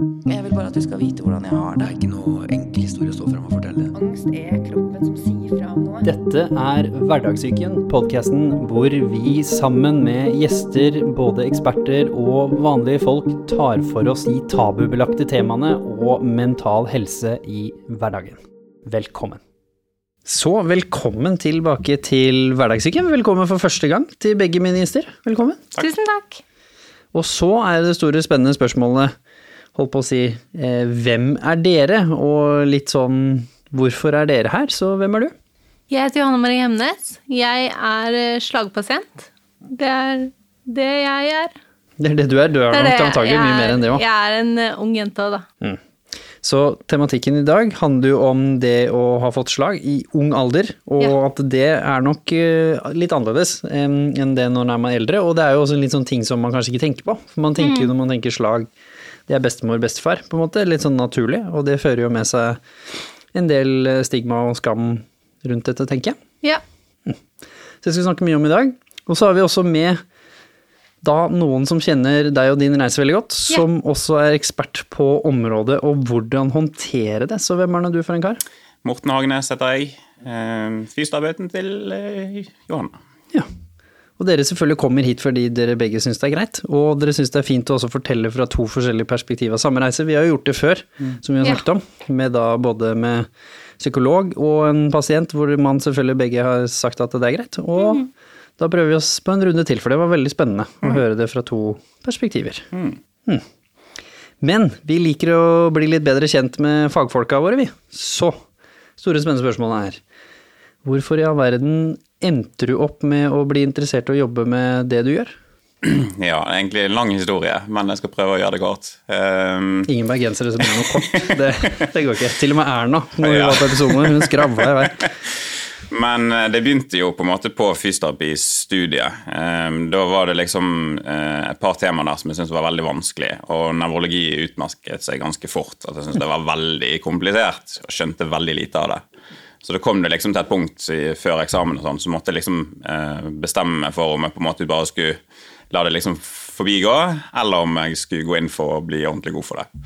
Jeg vil bare at du skal vite hvordan jeg har Det det. er ikke noe enkel historie å stå fram og fortelle. Angst er kroppen som sier fra om noe. Dette er Hverdagssyken, podkasten hvor vi sammen med gjester, både eksperter og vanlige folk, tar for oss de tabubelagte temaene og mental helse i hverdagen. Velkommen. Så velkommen tilbake til Hverdagssyken. Velkommen for første gang til begge mine gjester. Velkommen. Tusen takk. Og så er det store spennende spørsmålet, holdt på å si, eh, hvem er dere? Og litt sånn, hvorfor er dere her? Så hvem er du? Jeg heter Johanne Marie Hemnes. Jeg er eh, slagpasient. Det er det jeg er. Det er det du er. Du er Det er nok antagelig mye er. mer enn det òg. Jeg er en eh, ung jente, da. Så tematikken i dag handler jo om det å ha fått slag i ung alder, og Ja. at det er nok litt annerledes enn det når man er eldre. Og det er jo også litt sånn ting som man kanskje ikke tenker på. For man tenker jo når man tenker slag, det er bestemor, bestefar, på en måte. Litt sånn naturlig. Og det fører jo med seg en del eh, stigma og skam rundt dette, tenker jeg. Ja. Så det skal vi snakke mye om i dag. Og så har vi også med da noen som kjenner deg og din reise veldig godt, Ja. som også er ekspert på området og hvordan håndtere det. Så hvem er nå du for en kar? Morten Hagenes heter jeg. Fyrstabøten Fysioterapeuten til Johanna. Ja. Og dere selvfølgelig kommer hit fordi dere begge syns det er greit, og dere syns det er fint å også fortelle fra to forskjellige perspektiver av samme reise. Vi har jo gjort det før, som vi har Ja. om, med da både med psykolog og en pasient, hvor man selvfølgelig begge har sagt at det er greit. Og da prøver vi oss på en runde til, for det var veldig spennende å høre det fra to perspektiver. Mm. Men vi liker å bli litt bedre kjent med fagfolka våre, vi. Så store spennende spørsmål er Hvorfor i all verden endte du opp med å bli interessert i å jobbe med det du gjør? Ja, egentlig en lang historie, men jeg skal prøve å gjøre det kort. Um... Ingen bergensere som gjør noe kort. Det, det går ikke. Til og med Erna, når Ja. var på episoden, hun skravla i vei. Men eh, det begynte jo på en måte på fysioterapistudiet. Eh, Da var det liksom eh, et par temaer der som jeg syntes var veldig vanskelig. Og nevrologi utmerket seg ganske fort. At jeg syntes det var veldig komplisert og skjønte veldig lite av det. Så det kom det liksom til et punkt i, før eksamen og sånn, så måtte jeg liksom eh, bestemme meg for om jeg på en måte bare skulle la det liksom forbigå, eller om jeg skulle gå inn for å bli ordentlig god for det.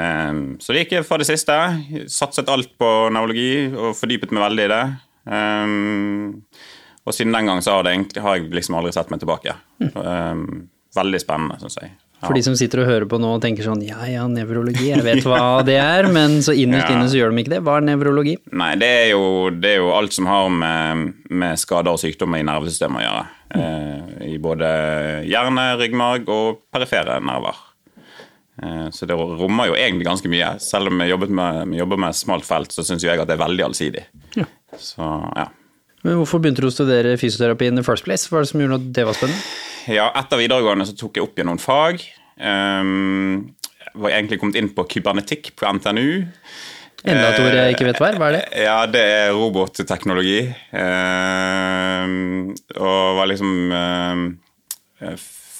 Eh, så det gikk for det siste. Satset alt på nevrologi og fordypet meg veldig i det. Um, og siden den gang så har, det egentlig, har jeg liksom aldri sett meg tilbake. Um, veldig spennende, syns jeg. Ja. For de som sitter og hører på nå og tenker sånn ja ja, nevrologi, jeg vet hva det er, men så innerst Ja. inne så gjør de ikke det. Hva er nevrologi? Nei, det er, jo, det er jo alt som har med, med skader og sykdommer i nervesystemet å gjøre. Eh, I både hjerne, ryggmarg og perifere nerver. Eh, så det rommer jo egentlig ganske mye. Selv om jeg med, vi jobber med smalt felt, så syns jeg at det er veldig allsidig. Ja. Så ja. Men hvorfor begynte du å studere fysioterapi in the first place? Hva er det som gjorde at det var spennende? Ja, etter videregående så tok jeg opp igjen noen fag. Um, var egentlig kommet inn på kybernetikk på NTNU. Enda et ord jeg ikke vet hva er. Hva er det? Ja, det er robotteknologi. Um, og var liksom um,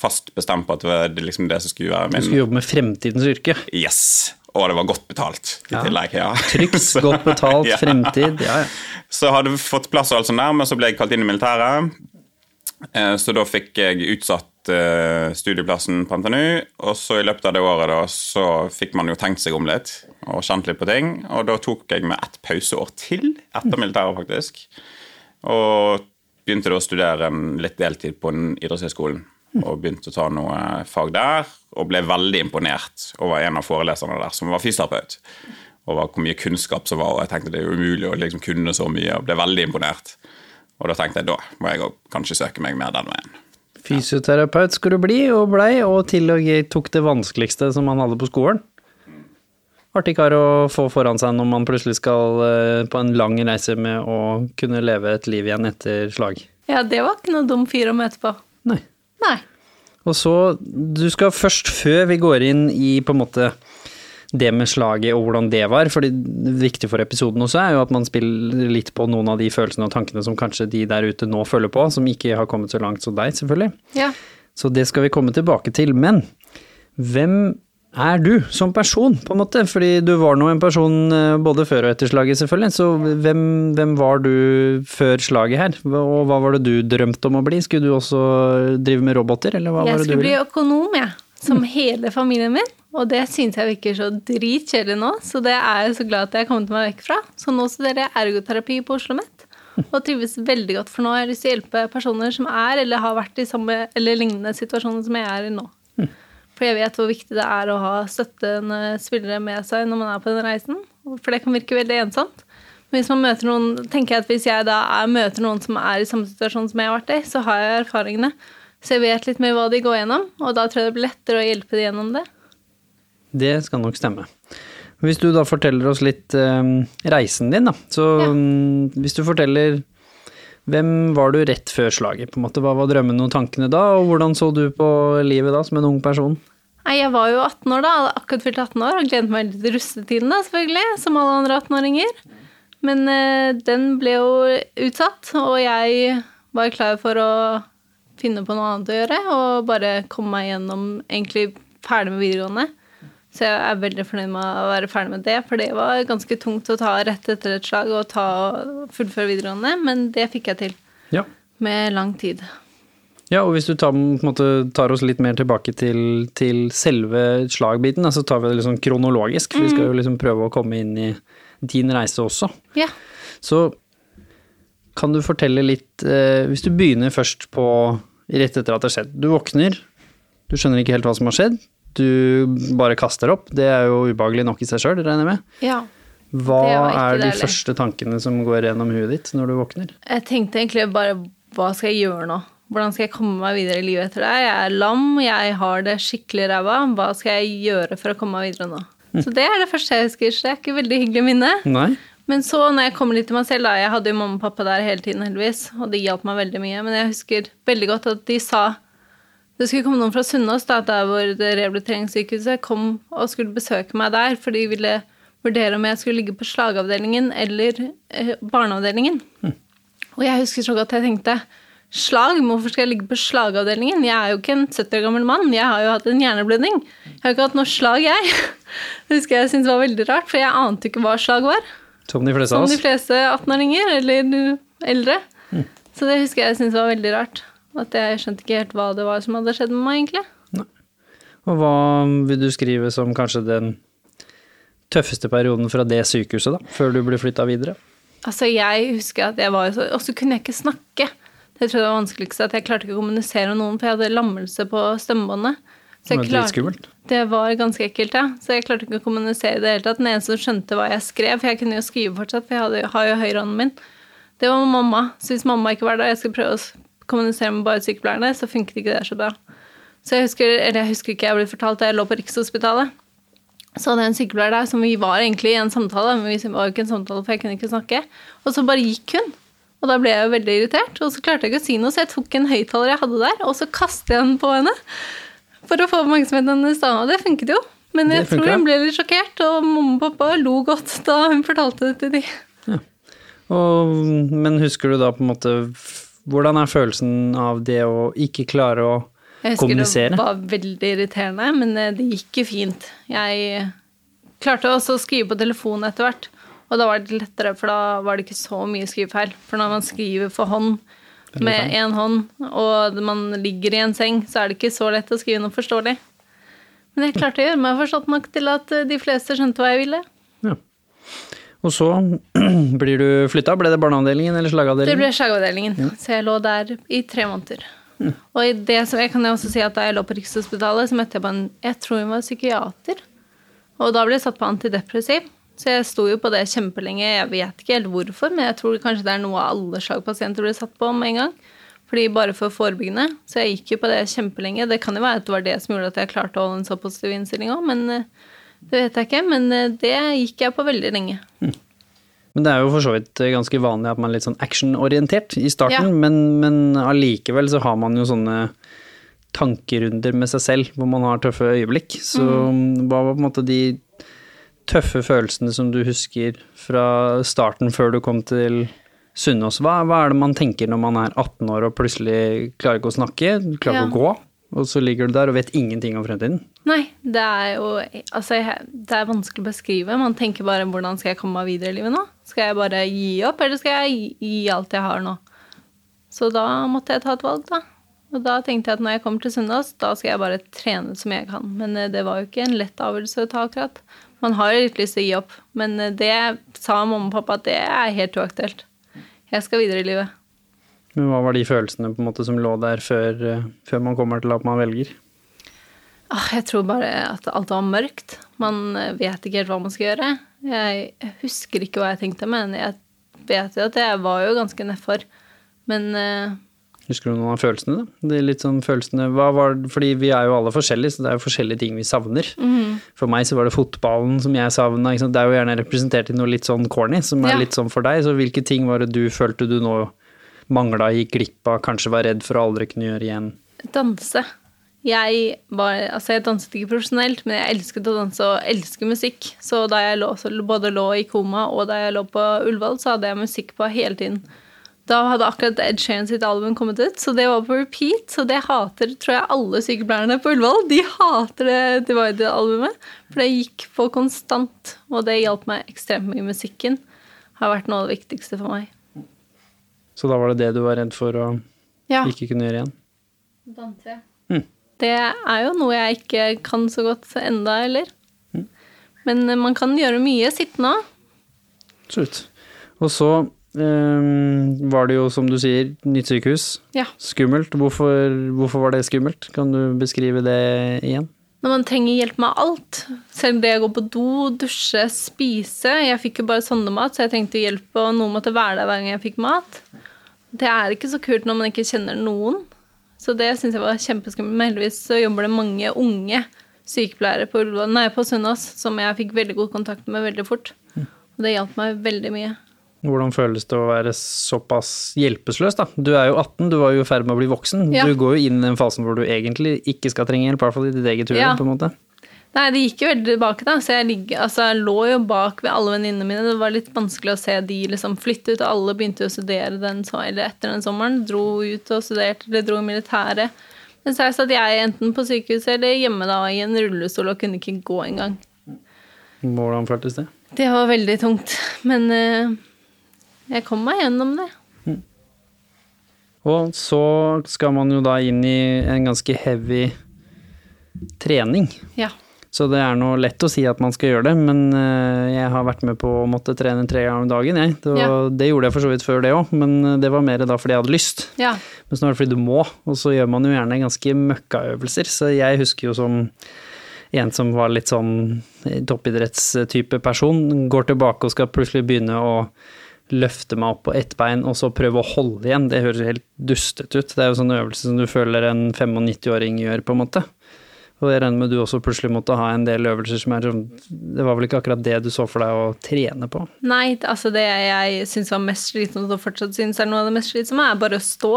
fast bestemt på at det var det liksom det som skulle være min Du skulle jobbe med fremtidens yrke. Yes! Og det var godt betalt i tillegg. ja. Trygt, godt betalt, fremtid. Ja, ja. Så hadde vi fått plass og alt sånt der, men så ble jeg kalt inn i militæret. Eh, Så da fikk jeg utsatt eh, studieplassen på NTNU, og så i løpet av det året da, så fikk man jo tenkt seg om litt og kjent litt på ting. Og da tok jeg med ett pauseår til etter militæret, faktisk. Og begynte da å studere litt deltid på idrettshøyskolen. Og begynte å ta noe fag der, og ble veldig imponert over en av foreleserne der som var fysioterapeut. Over hvor mye kunnskap som var, og jeg tenkte det er umulig å liksom kunne så mye, og ble veldig imponert. Og da tenkte jeg da må jeg kanskje søke meg mer den veien. Fysioterapeut skulle du bli, og blei, og til og med tok det vanskeligste som man hadde på skolen. Artig kar å få foran seg når man plutselig skal eh, på en lang reise med å kunne leve et liv igjen etter slag. Ja, det var ikke noe dum fyr å møte på. Nei. Nei. Og så, du skal først, før vi går inn i på en måte det med slaget og hvordan det var, for det viktige for episoden også er jo at man spiller litt på noen av de følelsene og tankene som kanskje de der ute nå følger på, som ikke har kommet så langt som deg, selvfølgelig. Ja. Så det skal vi komme tilbake til. Men hvem er du som person, på en måte? Fordi du var nå en person eh, både før og etter slaget, selvfølgelig. Så hvem, hvem var du før slaget her? Og hva var det du drømte om å bli? Skulle du også drive med roboter, eller hva Jeg var det du skulle bli økonom, jeg. Som hele familien min. Og det synes jeg virker så dritkjedelig nå, så det er jeg så glad at jeg har kommet meg vekk fra. Så nå studerer jeg ergoterapi på Oslo OsloMet, og trives veldig godt, for nå har jeg lyst til å hjelpe personer som er eller har vært i samme eller lignende situasjoner som jeg er i nå. For jeg vet hvor viktig det er å ha støttende spillere med seg når man er på den reisen, for det kan virke veldig ensomt. Men hvis man møter noen, tenker jeg at hvis jeg da er, møter noen som er i samme situasjon som jeg har vært i, så har jeg erfaringene. Så jeg vet litt mer hva de går gjennom, og da tror jeg det blir lettere å hjelpe de gjennom det. Det skal nok stemme. Hvis du da forteller oss litt eh, reisen din, da. Så Ja. mm, hvis du forteller hvem var du rett før slaget? på en måte? Hva var drømmene og tankene da, og hvordan så du på livet da som en ung person? Nei, jeg var jo 18 år da, akkurat fylt 18 år og gledet meg litt til russetiden da, selvfølgelig, som alle andre 18-åringer. Men eh, den ble jo utsatt, og jeg var klar for å finne på noe annet å gjøre, og bare komme meg gjennom egentlig ferdig med videregående. Så jeg er veldig fornøyd med å være ferdig med det, for det var ganske tungt å ta rett etter et slag og ta, fullføre videregående, men det fikk jeg til Ja. med lang tid. Ja, og hvis du tar, måte, tar oss litt mer tilbake til, til selve slagbiten, så tar vi det sånn kronologisk, for vi skal jo liksom prøve å komme inn i din reise også. Ja. Så kan du fortelle litt, eh, hvis du begynner først på rett etter at det har skjedd. Du våkner, du skjønner ikke helt hva som har skjedd, du bare kaster opp. Det er jo ubehagelig nok i seg sjøl, regner jeg med. ja. Hva er de deilig. første tankene som går gjennom huet ditt når du våkner? Jeg tenkte egentlig bare hva skal jeg gjøre nå? Hvordan skal jeg komme meg videre i livet etter det? Jeg er lam, jeg har det skikkelig ræva. Hva skal jeg gjøre for å komme meg videre nå? Så det er det første jeg husker, så det er ikke veldig hyggelig minne. Nei? Men så når jeg kommer litt til meg selv, da, jeg hadde jo mamma og pappa der hele tiden heldigvis, og de hjalp meg veldig mye, men jeg husker veldig godt at de sa det skulle komme noen fra Sunnaas, der hvor rehabiliteringssykehuset kom og skulle besøke meg der, for de ville vurdere om jeg skulle ligge på slagavdelingen eller eh, barneavdelingen. Og jeg husker så godt jeg tenkte Slag? Hvorfor skal jeg ligge på slagavdelingen? Jeg er jo ikke en 70 år gammel mann. Jeg har jo hatt en hjerneblødning. Jeg har ikke hatt noe slag, jeg. Det husker jeg syntes var veldig rart, for jeg ante ikke hva slag var. Som de fleste av oss. Som de fleste 18-åringer, eller eldre. Så det husker jeg syntes var veldig rart. At jeg skjønte ikke helt hva det var som hadde skjedd med meg, egentlig. Og hva vil du skrive som kanskje den tøffeste perioden fra det sykehuset, da? Før du ble flytta videre? Altså, jeg husker at jeg var jo så Og så kunne jeg ikke snakke. Det tror jeg var vanskeligste, at jeg klarte ikke å kommunisere med noen, for jeg hadde lammelse på stemmebåndet. Så Det jeg klarte- Det var ganske ekkelt, ja. Så jeg klarte ikke å kommunisere i det hele tatt. Den eneste som skjønte hva jeg skrev, for jeg kunne jo skrive fortsatt, for jeg hadde, har jo høyrehånden min, det var mamma. Så hvis mamma ikke var der, jeg skulle prøve å kommunisere med bare sykepleierne, så funket ikke det så bra. Så jeg husker, eller jeg husker ikke, jeg ble fortalt da jeg lå på Rikshospitalet. Så hadde jeg en sykepleier der som vi var egentlig i en samtale, men vi var jo ikke en samtale, for jeg kunne ikke snakke. Og så bare gikk hun. Og da ble jeg jo veldig irritert, og så klarte jeg ikke å si noe, så jeg tok en høyttaler jeg hadde der, og så kastet jeg den på henne. For å få oppmerksomheten hennes da, og det funket jo. Men jeg tror hun ble litt sjokkert, og mamma og pappa lo godt da hun fortalte det til de. Og, men husker du da på en måte Hvordan er følelsen av det å ikke klare å kommunisere? Jeg husker det var veldig irriterende, men eh, det gikk jo fint. Jeg klarte også å skrive på telefonen etter hvert, og da var det lettere, for da var det ikke så mye skrivefeil. For når man skriver for hånd med én hånd, og man ligger i en seng, så er det ikke så lett å skrive noe forståelig. Men jeg klarte å gjøre meg forstått nok til at eh, de fleste skjønte hva jeg ville. Ja. Og så blir du flytta. Ble det barneavdelingen eller slagavdelingen? Det ble slagavdelingen, så jeg lå der i tre måneder. Og i det som, jeg kan også si at da jeg lå på Rikshospitalet, så møtte jeg på en Jeg tror hun var psykiater. Og da ble jeg satt på antidepressiv. Så jeg sto jo på det kjempelenge. Jeg vet ikke helt hvorfor, men jeg tror kanskje det er noe alle slagpasienter blir satt på med en gang. Fordi bare for forebyggende. Så jeg gikk jo på det kjempelenge. Det kan jo være at det var det som gjorde at jeg klarte å holde en så positiv innstilling òg, men eh, det vet jeg ikke. Men eh, det gikk jeg på veldig lenge. Men det er jo for så vidt ganske vanlig at man er litt sånn actionorientert i starten, Ja. men, men allikevel så har man jo sånne tankerunder med seg selv hvor man har tøffe øyeblikk. Så Mm. hva var på en måte de tøffe følelsene som du husker fra starten før du kom til Sunnaas? Hva, hva er det man tenker når man er 18 år og plutselig klarer ikke å snakke, klarer Ja. ikke å gå, og så ligger du der og vet ingenting om fremtiden? Nei, det er jo Altså, det er vanskelig å beskrive. Man tenker bare 'hvordan skal jeg komme meg videre i livet nå'? Skal jeg bare gi opp, eller skal jeg gi, alt jeg har nå? Så da måtte jeg ta et valg, da. Og da tenkte jeg at når jeg kommer til Sunnaas, da skal jeg bare trene som jeg kan. Men eh, det var jo ikke en lett avgjørelse å ta, akkurat. Man har jo litt lyst til å gi opp, men eh, det sa mamma og pappa at det er helt uaktuelt. Jeg skal videre i livet. Men hva var de følelsene på en måte som lå der før, eh, før man kommer til at man velger? Ah, Jeg tror bare at alt var mørkt. Man eh, vet ikke helt hva man skal gjøre. Jeg husker ikke hva jeg tenkte, men jeg vet jo at jeg var jo ganske nedfor. Men eh, Husker du noen av følelsene, da? Det er litt sånn følelsene, var, fordi vi er jo alle forskjellige, så det er jo forskjellige ting vi savner. For meg så var det fotballen som jeg savna. Det er jo gjerne representert i noe litt sånn corny, som er Ja. litt sånn for deg. Så hvilke ting var det du følte du nå mangla, gikk glipp av, kanskje var redd for å aldri kunne gjøre igjen? danse. Jeg var Altså, jeg danset ikke profesjonelt, men jeg elsket å danse og elsker musikk. Så da jeg lå, både lå i koma og da jeg lå på Ullevål, så hadde jeg musikk på hele tiden. Da hadde akkurat Ed Sheeran sitt album kommet ut, så det var på repeat. Så det hater tror jeg alle sykepleierne på Ullevål. De hater det Divided-albumet, for det gikk på konstant. Og det hjalp meg ekstremt mye. Musikken har vært noe av det viktigste for meg. Så da var det det du var redd for å Ja. ikke kunne gjøre igjen? Dante. Mm. Det er jo noe jeg ikke kan så godt enda heller. Men eh, man kan gjøre mye sittende òg. Absolutt. Og så ehm, var det jo, som du sier, nytt sykehus. Ja. Skummelt. Hvorfor, hvorfor var det skummelt? Kan du beskrive det igjen? Når man trenger hjelp med alt. Selv det å gå på do, dusje, spise. Jeg fikk jo bare sondemat, så jeg trengte hjelp, og noen måtte være der hver gang jeg fikk mat. Det er ikke så kult når man ikke kjenner noen. Så det syns jeg var kjempeskummelt. Men heldigvis så jobber det mange unge sykepleiere på, nei, på Sunnaas som jeg fikk veldig god kontakt med veldig fort. Og det hjalp meg veldig mye. Hvordan føles det å være såpass hjelpeløs, da? Du er jo 18, du var jo i ferd med å bli voksen. Ja. Du går jo inn i den fasen hvor du egentlig ikke skal trenge hjelp, i hvert fall i ditt eget hue, Ja. på en måte. Nei, det gikk jo veldig tilbake, da. Så jeg, ligg, altså, jeg lå jo bak ved alle venninnene mine. Det var litt vanskelig å se de liksom flytte ut, alle begynte å studere den, eller etter den sommeren. Dro ut og studerte, eller dro i militæret. Men så satt jeg enten på sykehuset eller hjemme da i en rullestol og kunne ikke gå engang. Hvordan føltes det? Det var veldig tungt. Men eh, jeg kom meg gjennom det. Og så skal man jo da inn i en ganske heavy trening. Ja. Så det er nå lett å si at man skal gjøre det, men eh, jeg har vært med på å måtte trene tre ganger om dagen, jeg. Det, var, Ja. det gjorde jeg for så vidt før det òg, men eh, det var mer da fordi jeg hadde lyst. ja. Men det fordi du må, og så gjør man jo gjerne ganske møkkaøvelser. Så jeg husker jo som en som var litt sånn toppidrettstype person, går tilbake og skal plutselig begynne å løfte meg opp på ett bein, og så prøve å holde igjen. Det høres helt dustete ut. Det er jo sånn øvelse som du føler en 95-åring gjør, på en måte. Og jeg regner med du også plutselig måtte ha en del øvelser som er sånn Det var vel ikke akkurat det du så for deg å trene på? Nei, altså det jeg syns var mest slitsomt, og fortsatt syns er noe av det mest slitsomme, er bare å stå.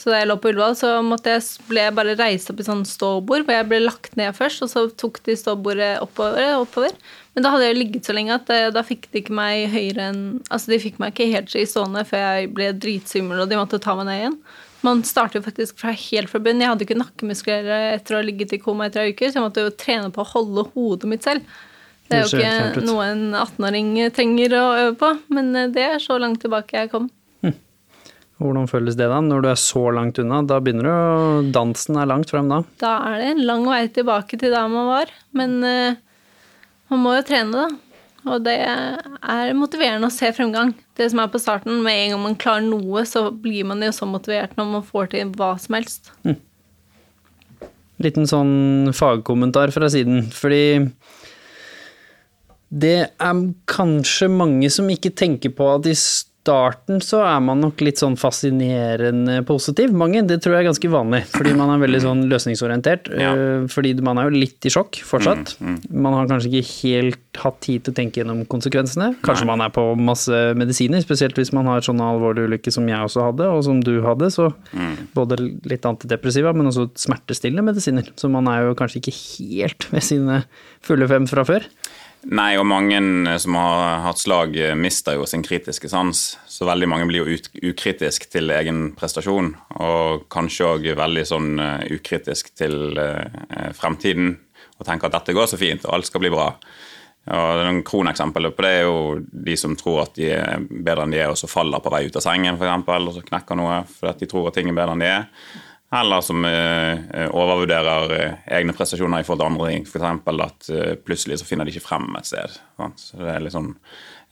Så da jeg lå på Ullevål, så jeg, ble jeg bare reist opp i sånn ståbord, hvor jeg ble lagt ned først, og så tok de ståbordet oppover. oppover. Men da hadde jeg ligget så lenge at eh, da fikk de ikke meg høyere enn Altså, de fikk meg ikke helt i stående før jeg ble dritsvimmel, og de måtte ta meg ned igjen. Man starter jo faktisk fra helt fra bunnen. Jeg hadde ikke nakkemuskler etter å ha ligget i koma i tre uker, så jeg måtte jo trene på å holde hodet mitt selv. Det er jo ikke noe en 18-åring trenger å øve på, men eh, det er så langt tilbake jeg kom. Hvordan føles det da, når du er så langt unna? Da begynner du Dansen er langt frem da. Da er det en lang vei tilbake til der man var, men eh, man må jo trene, da. Og det er motiverende å se fremgang. Det som er på starten, med en gang man klarer noe, så blir man jo så motivert når man får til hva som helst. Liten sånn fagkommentar fra siden, fordi det er kanskje mange som ikke tenker på at i starten så er man nok litt sånn fascinerende positiv. Mange, det tror jeg er ganske vanlig, fordi man er veldig sånn løsningsorientert. Ja. øh, Fordi man er jo litt i sjokk fortsatt. Man har kanskje ikke helt hatt tid til å tenke gjennom konsekvensene. Kanskje man er på masse medisiner, spesielt hvis man har sånne alvorlige ulykker som jeg også hadde, og som du hadde. Så både litt antidepressiva, men også smertestillende medisiner. Så man er jo kanskje ikke helt ved sine fulle fem fra før. Nei, og mange som har hatt slag, eh, mister jo sin kritiske sans. Så veldig mange blir jo ukritisk til egen prestasjon, og kanskje òg veldig sånn eh, ukritisk til eh, fremtiden. Og tenker at dette går så fint, og alt skal bli bra. Og Noen kroneksempler på det er jo de som tror at de er bedre enn de er, og så faller på vei ut av sengen, f.eks., og så knekker noe fordi de tror at ting er bedre enn de er. Eller som eh, eh, overvurderer eh, egne prestasjoner i forhold til andre ting. F.eks. at plutselig så finner de ikke frem et sted. Så det er sånn,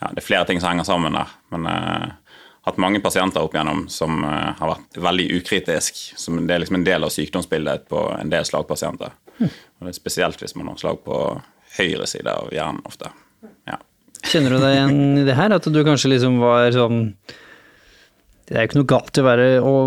ja, det er flere ting som henger sammen der. Men jeg har hatt mange pasienter opp igjennom som har vært veldig ukritisk. Som det er liksom en del av sykdomsbildet på en del slagpasienter. Og det er spesielt hvis man har slag på høyre side av hjernen ofte. Ja. Kjenner du deg igjen i det her? At du kanskje liksom var sånn Det er jo ikke noe galt i å være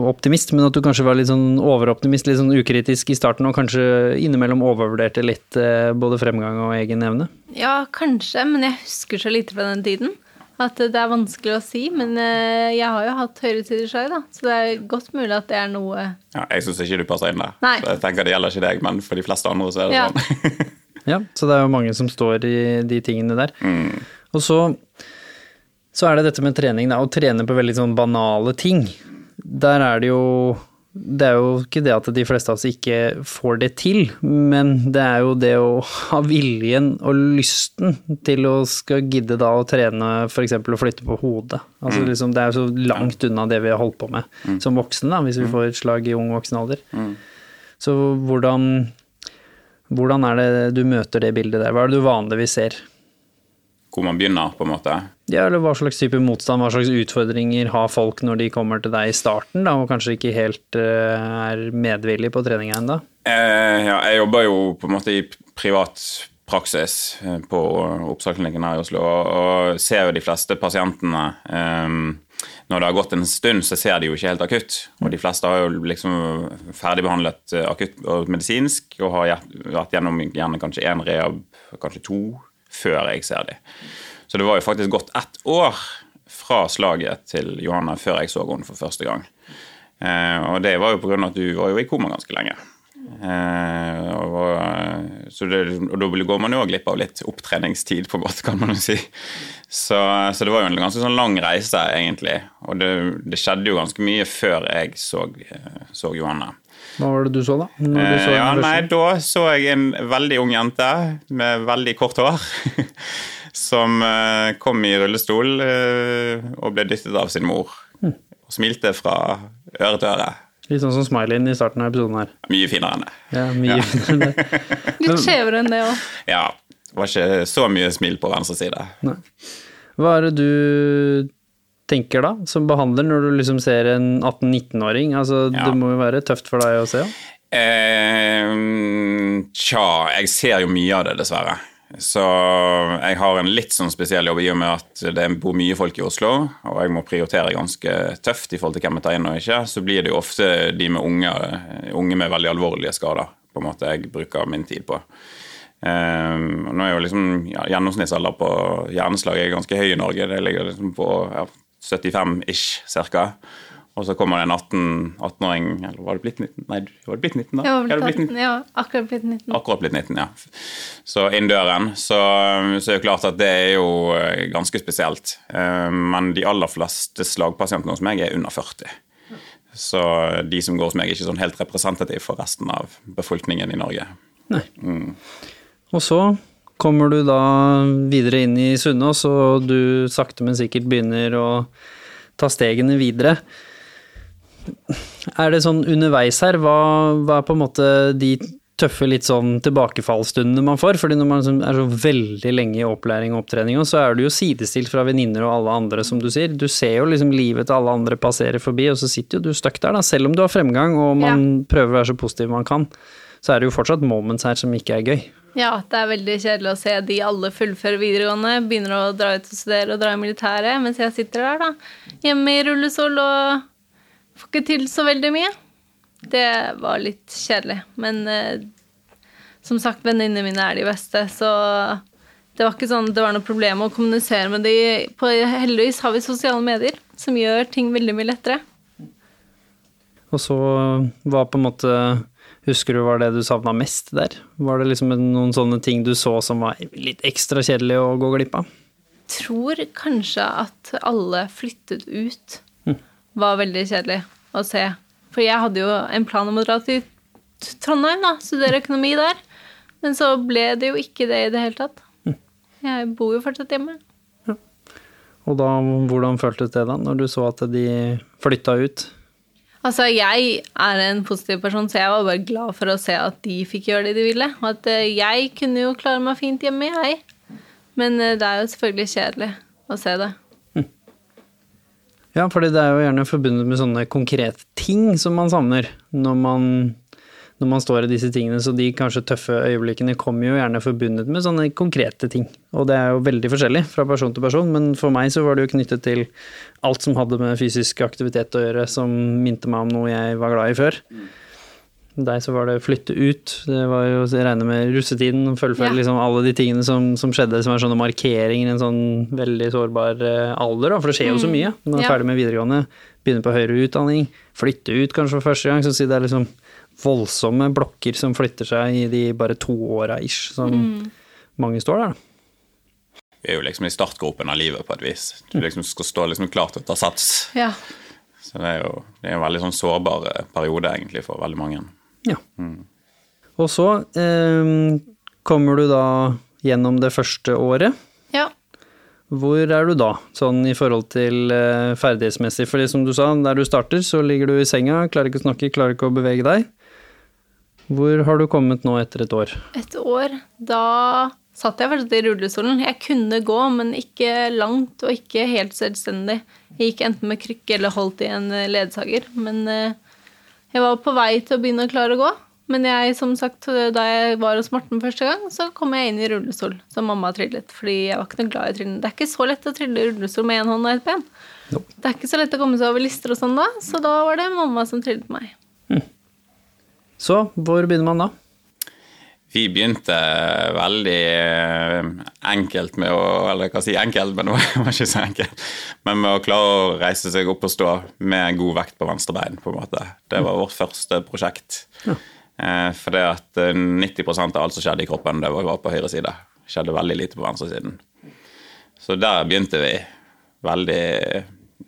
optimist, men at du kanskje var litt sånn overoptimist, litt sånn ukritisk i starten, og kanskje innimellom overvurderte litt eh, både fremgang og egen evne? Ja, kanskje, men jeg husker så lite fra den tiden. At det er vanskelig å si, men eh, jeg har jo hatt høyresideslag, da. Så det er godt mulig at det er noe Ja, jeg syns ikke du passer inn der. Nei. Så jeg tenker Det gjelder ikke deg, men for de fleste andre så er det Ja. sånn. Ja, så det er jo mange som står i de tingene der. Mm. Og så, så er det dette med trening, da. Å trene på veldig sånn banale ting. Der er det jo Det er jo ikke det at de fleste av oss ikke får det til, men det er jo det å ha viljen og lysten til å skal gidde da å trene f.eks. å flytte på hodet. Altså liksom, det er jo så langt unna det vi har holdt på med som voksne, da, hvis vi får et slag i ung voksen alder. Så hvordan hvordan er det du møter det bildet der? Hva er det du vanligvis ser? Hvor man begynner, på en måte. Ja, eller hva slags type motstand, hva slags utfordringer har folk når de kommer til deg i starten, da, og kanskje ikke helt uh, er medvillig på treninga ennå? Eh, ja, jeg jobber jo på en måte i privat praksis eh, på Oppsalklinikken her i Oslo, og, ser jo de fleste pasientene um, Når det har gått en stund, så ser de jo ikke helt akutt. Og de fleste har jo liksom ferdigbehandlet eh, akutt og medisinsk og har vært gjennom gjerne kanskje én rehab, kanskje to, før jeg ser dem. Så det var jo faktisk gått ett år fra slaget til Johanna før jeg så henne for første gang. Eh, og det var jo pga. at du var jo i koma ganske lenge. Eh, og, så det, og da går man jo glipp av litt opptreningstid, på en måte, kan man jo si. Så, så det var jo en ganske sånn lang reise, egentlig. Og det, det skjedde jo ganske mye før jeg så, så Johanne. Hva var det du så, da? Når du Eh, så ja, nei, da så jeg en veldig ung jente med veldig kort hår. som eh, kom i rullestol eh, og ble dyttet av sin mor. Og smilte fra øre til øre. Litt sånn som Smileyen i starten av episoden her. Mye finere enn det. Ja, mye det. Litt skjevere enn det òg. Ja, det var ikke så mye smil på venstre side. Nei. Hva er det du tenker da, som behandler, når du liksom ser en 18-19-åring? Altså, Ja. Det må jo være tøft for deg å se? Ja? Eh, tja, jeg ser jo mye av det, dessverre. Så jeg har en litt sånn spesiell jobb i og med at det bor mye folk i Oslo, og jeg må prioritere ganske tøft i forhold til hvem jeg tar inn og ikke. Så blir det jo ofte de med unge, unge med veldig alvorlige skader på en måte jeg bruker min tid på. Um, nå er jo liksom ja, Gjennomsnittsalder på hjerneslag er ganske høy i Norge. Det ligger liksom på ja, 75-ish cirka. Og så kommer det en 18 18-åring Eller var det blitt 19? Nei, var det blitt 19 da? Jeg var Ja, det blitt blitt 19. 18, ja, akkurat blitt 19. Akkurat blitt 19, ja. Så inn døren. Så, så er det klart at det er jo eh, ganske spesielt. Eh, Men de aller fleste slagpasientene hos meg er under 40. Så de som går hos meg, er ikke sånn helt representativ for resten av befolkningen i Norge. Nei. Og så kommer du da videre inn i Sunnaas, og du sakte, men sikkert begynner å ta stegene videre. Er det sånn underveis her, hva, hva er på en måte de tøffe litt sånn tilbakefallsstundene man får? Fordi når man liksom er så veldig lenge i opplæring og opptrening, så er du jo sidestilt fra venninner og alle andre, som du sier. Du ser jo liksom livet til alle andre passere forbi, og så sitter jo du stuck der, da. Selv om du har fremgang og man prøver å være så positiv man kan, så er det jo fortsatt moments her som ikke er gøy. Ja, det er veldig kjedelig å se de alle fullfører videregående, begynner å dra ut og studere og dra i militæret, mens jeg sitter der, da. Hjemme i rullestol og får ikke til så veldig mye. Det var litt kjedelig. Men eh, som sagt, venninnene mine er de beste, så det var ikke sånn det var noe problem å kommunisere med de. På, heldigvis har vi sosiale medier som gjør ting veldig mye lettere. Og så var på en måte Husker du var det du savna mest der? Var det liksom noen sånne ting du så som var litt ekstra kjedelig å gå glipp av? tror kanskje at alle flyttet ut var veldig kjedelig å se. For jeg hadde jo en plan om å dra til Trondheim, da, studere økonomi der. Men så ble det jo ikke det i det hele tatt. Jeg bor jo fortsatt hjemme. Og da, hvordan føltes det da, når du så at de flytta ut? Altså, jeg er en positiv person, så jeg var bare glad for å se at de fikk gjøre det de ville. Og at eh, jeg kunne jo klare meg fint hjemme, jeg. Men eh, det er jo selvfølgelig kjedelig å se det. Ja, fordi det er jo gjerne forbundet med sånne konkrete ting som man savner når man, når man står i disse tingene. Så de kanskje tøffe øyeblikkene kommer jo gjerne forbundet med sånne konkrete ting. Og det er jo veldig forskjellig fra person til person, men for meg så var det jo knyttet til alt som hadde med fysisk aktivitet å gjøre, som minte meg om noe jeg var glad i før. Deg så var det flytte ut, det var jo å regne med russetiden, fullføre Ja. liksom alle de tingene som, som skjedde, som er sånne markeringer i en sånn veldig sårbar eh, alder, da, for det skjer jo så mye. Når man er Ja. ferdig med videregående, begynner på høyere utdanning, flytte ut kanskje for første gang, så si det er liksom voldsomme blokker som flytter seg i de bare to åra ish, som mange står der, da. Vi er jo liksom i startgropen av livet på et vis. Du liksom skal stå liksom klar til å ta sats. Ja. Så det er jo det er en veldig sånn sårbar eh, periode egentlig for veldig mange. Ja. Og så eh, kommer du da gjennom det første året. ja. Hvor er du da, sånn i forhold til eh, ferdighetsmessig? Fordi som du sa, der du starter, så ligger du i senga, klarer ikke å snakke, klarer ikke å bevege deg. Hvor har du kommet nå etter et år? Et år, da satt jeg faktisk i rullestolen. Jeg kunne gå, men ikke langt og ikke helt selvstendig. Jeg gikk enten med krykke eller holdt i en eh, ledsager. Men eh, jeg var på vei til å begynne å klare å gå. Men jeg, som sagt, da jeg var hos Morten første gang, så kom jeg inn i rullestol, som mamma trillet. Fordi jeg var ikke noe glad i trillen. Det er ikke så lett å trille i rullestol med én hånd og ett ben. Det er ikke så lett å komme seg over lister og sånn da, så da var det mamma som trillet meg. Så hvor begynner man da? Vi begynte veldig eh, enkelt med å Eller hva si enkelt, men det var ikke så enkelt. Men med å klare å reise seg opp og stå med god vekt på venstre bein, på en måte. Det var vårt første prosjekt. Ja. For det at eh, 90% av alt som skjedde i kroppen, det var på høyre side. Skjedde veldig lite på venstre siden. Så der begynte vi. Veldig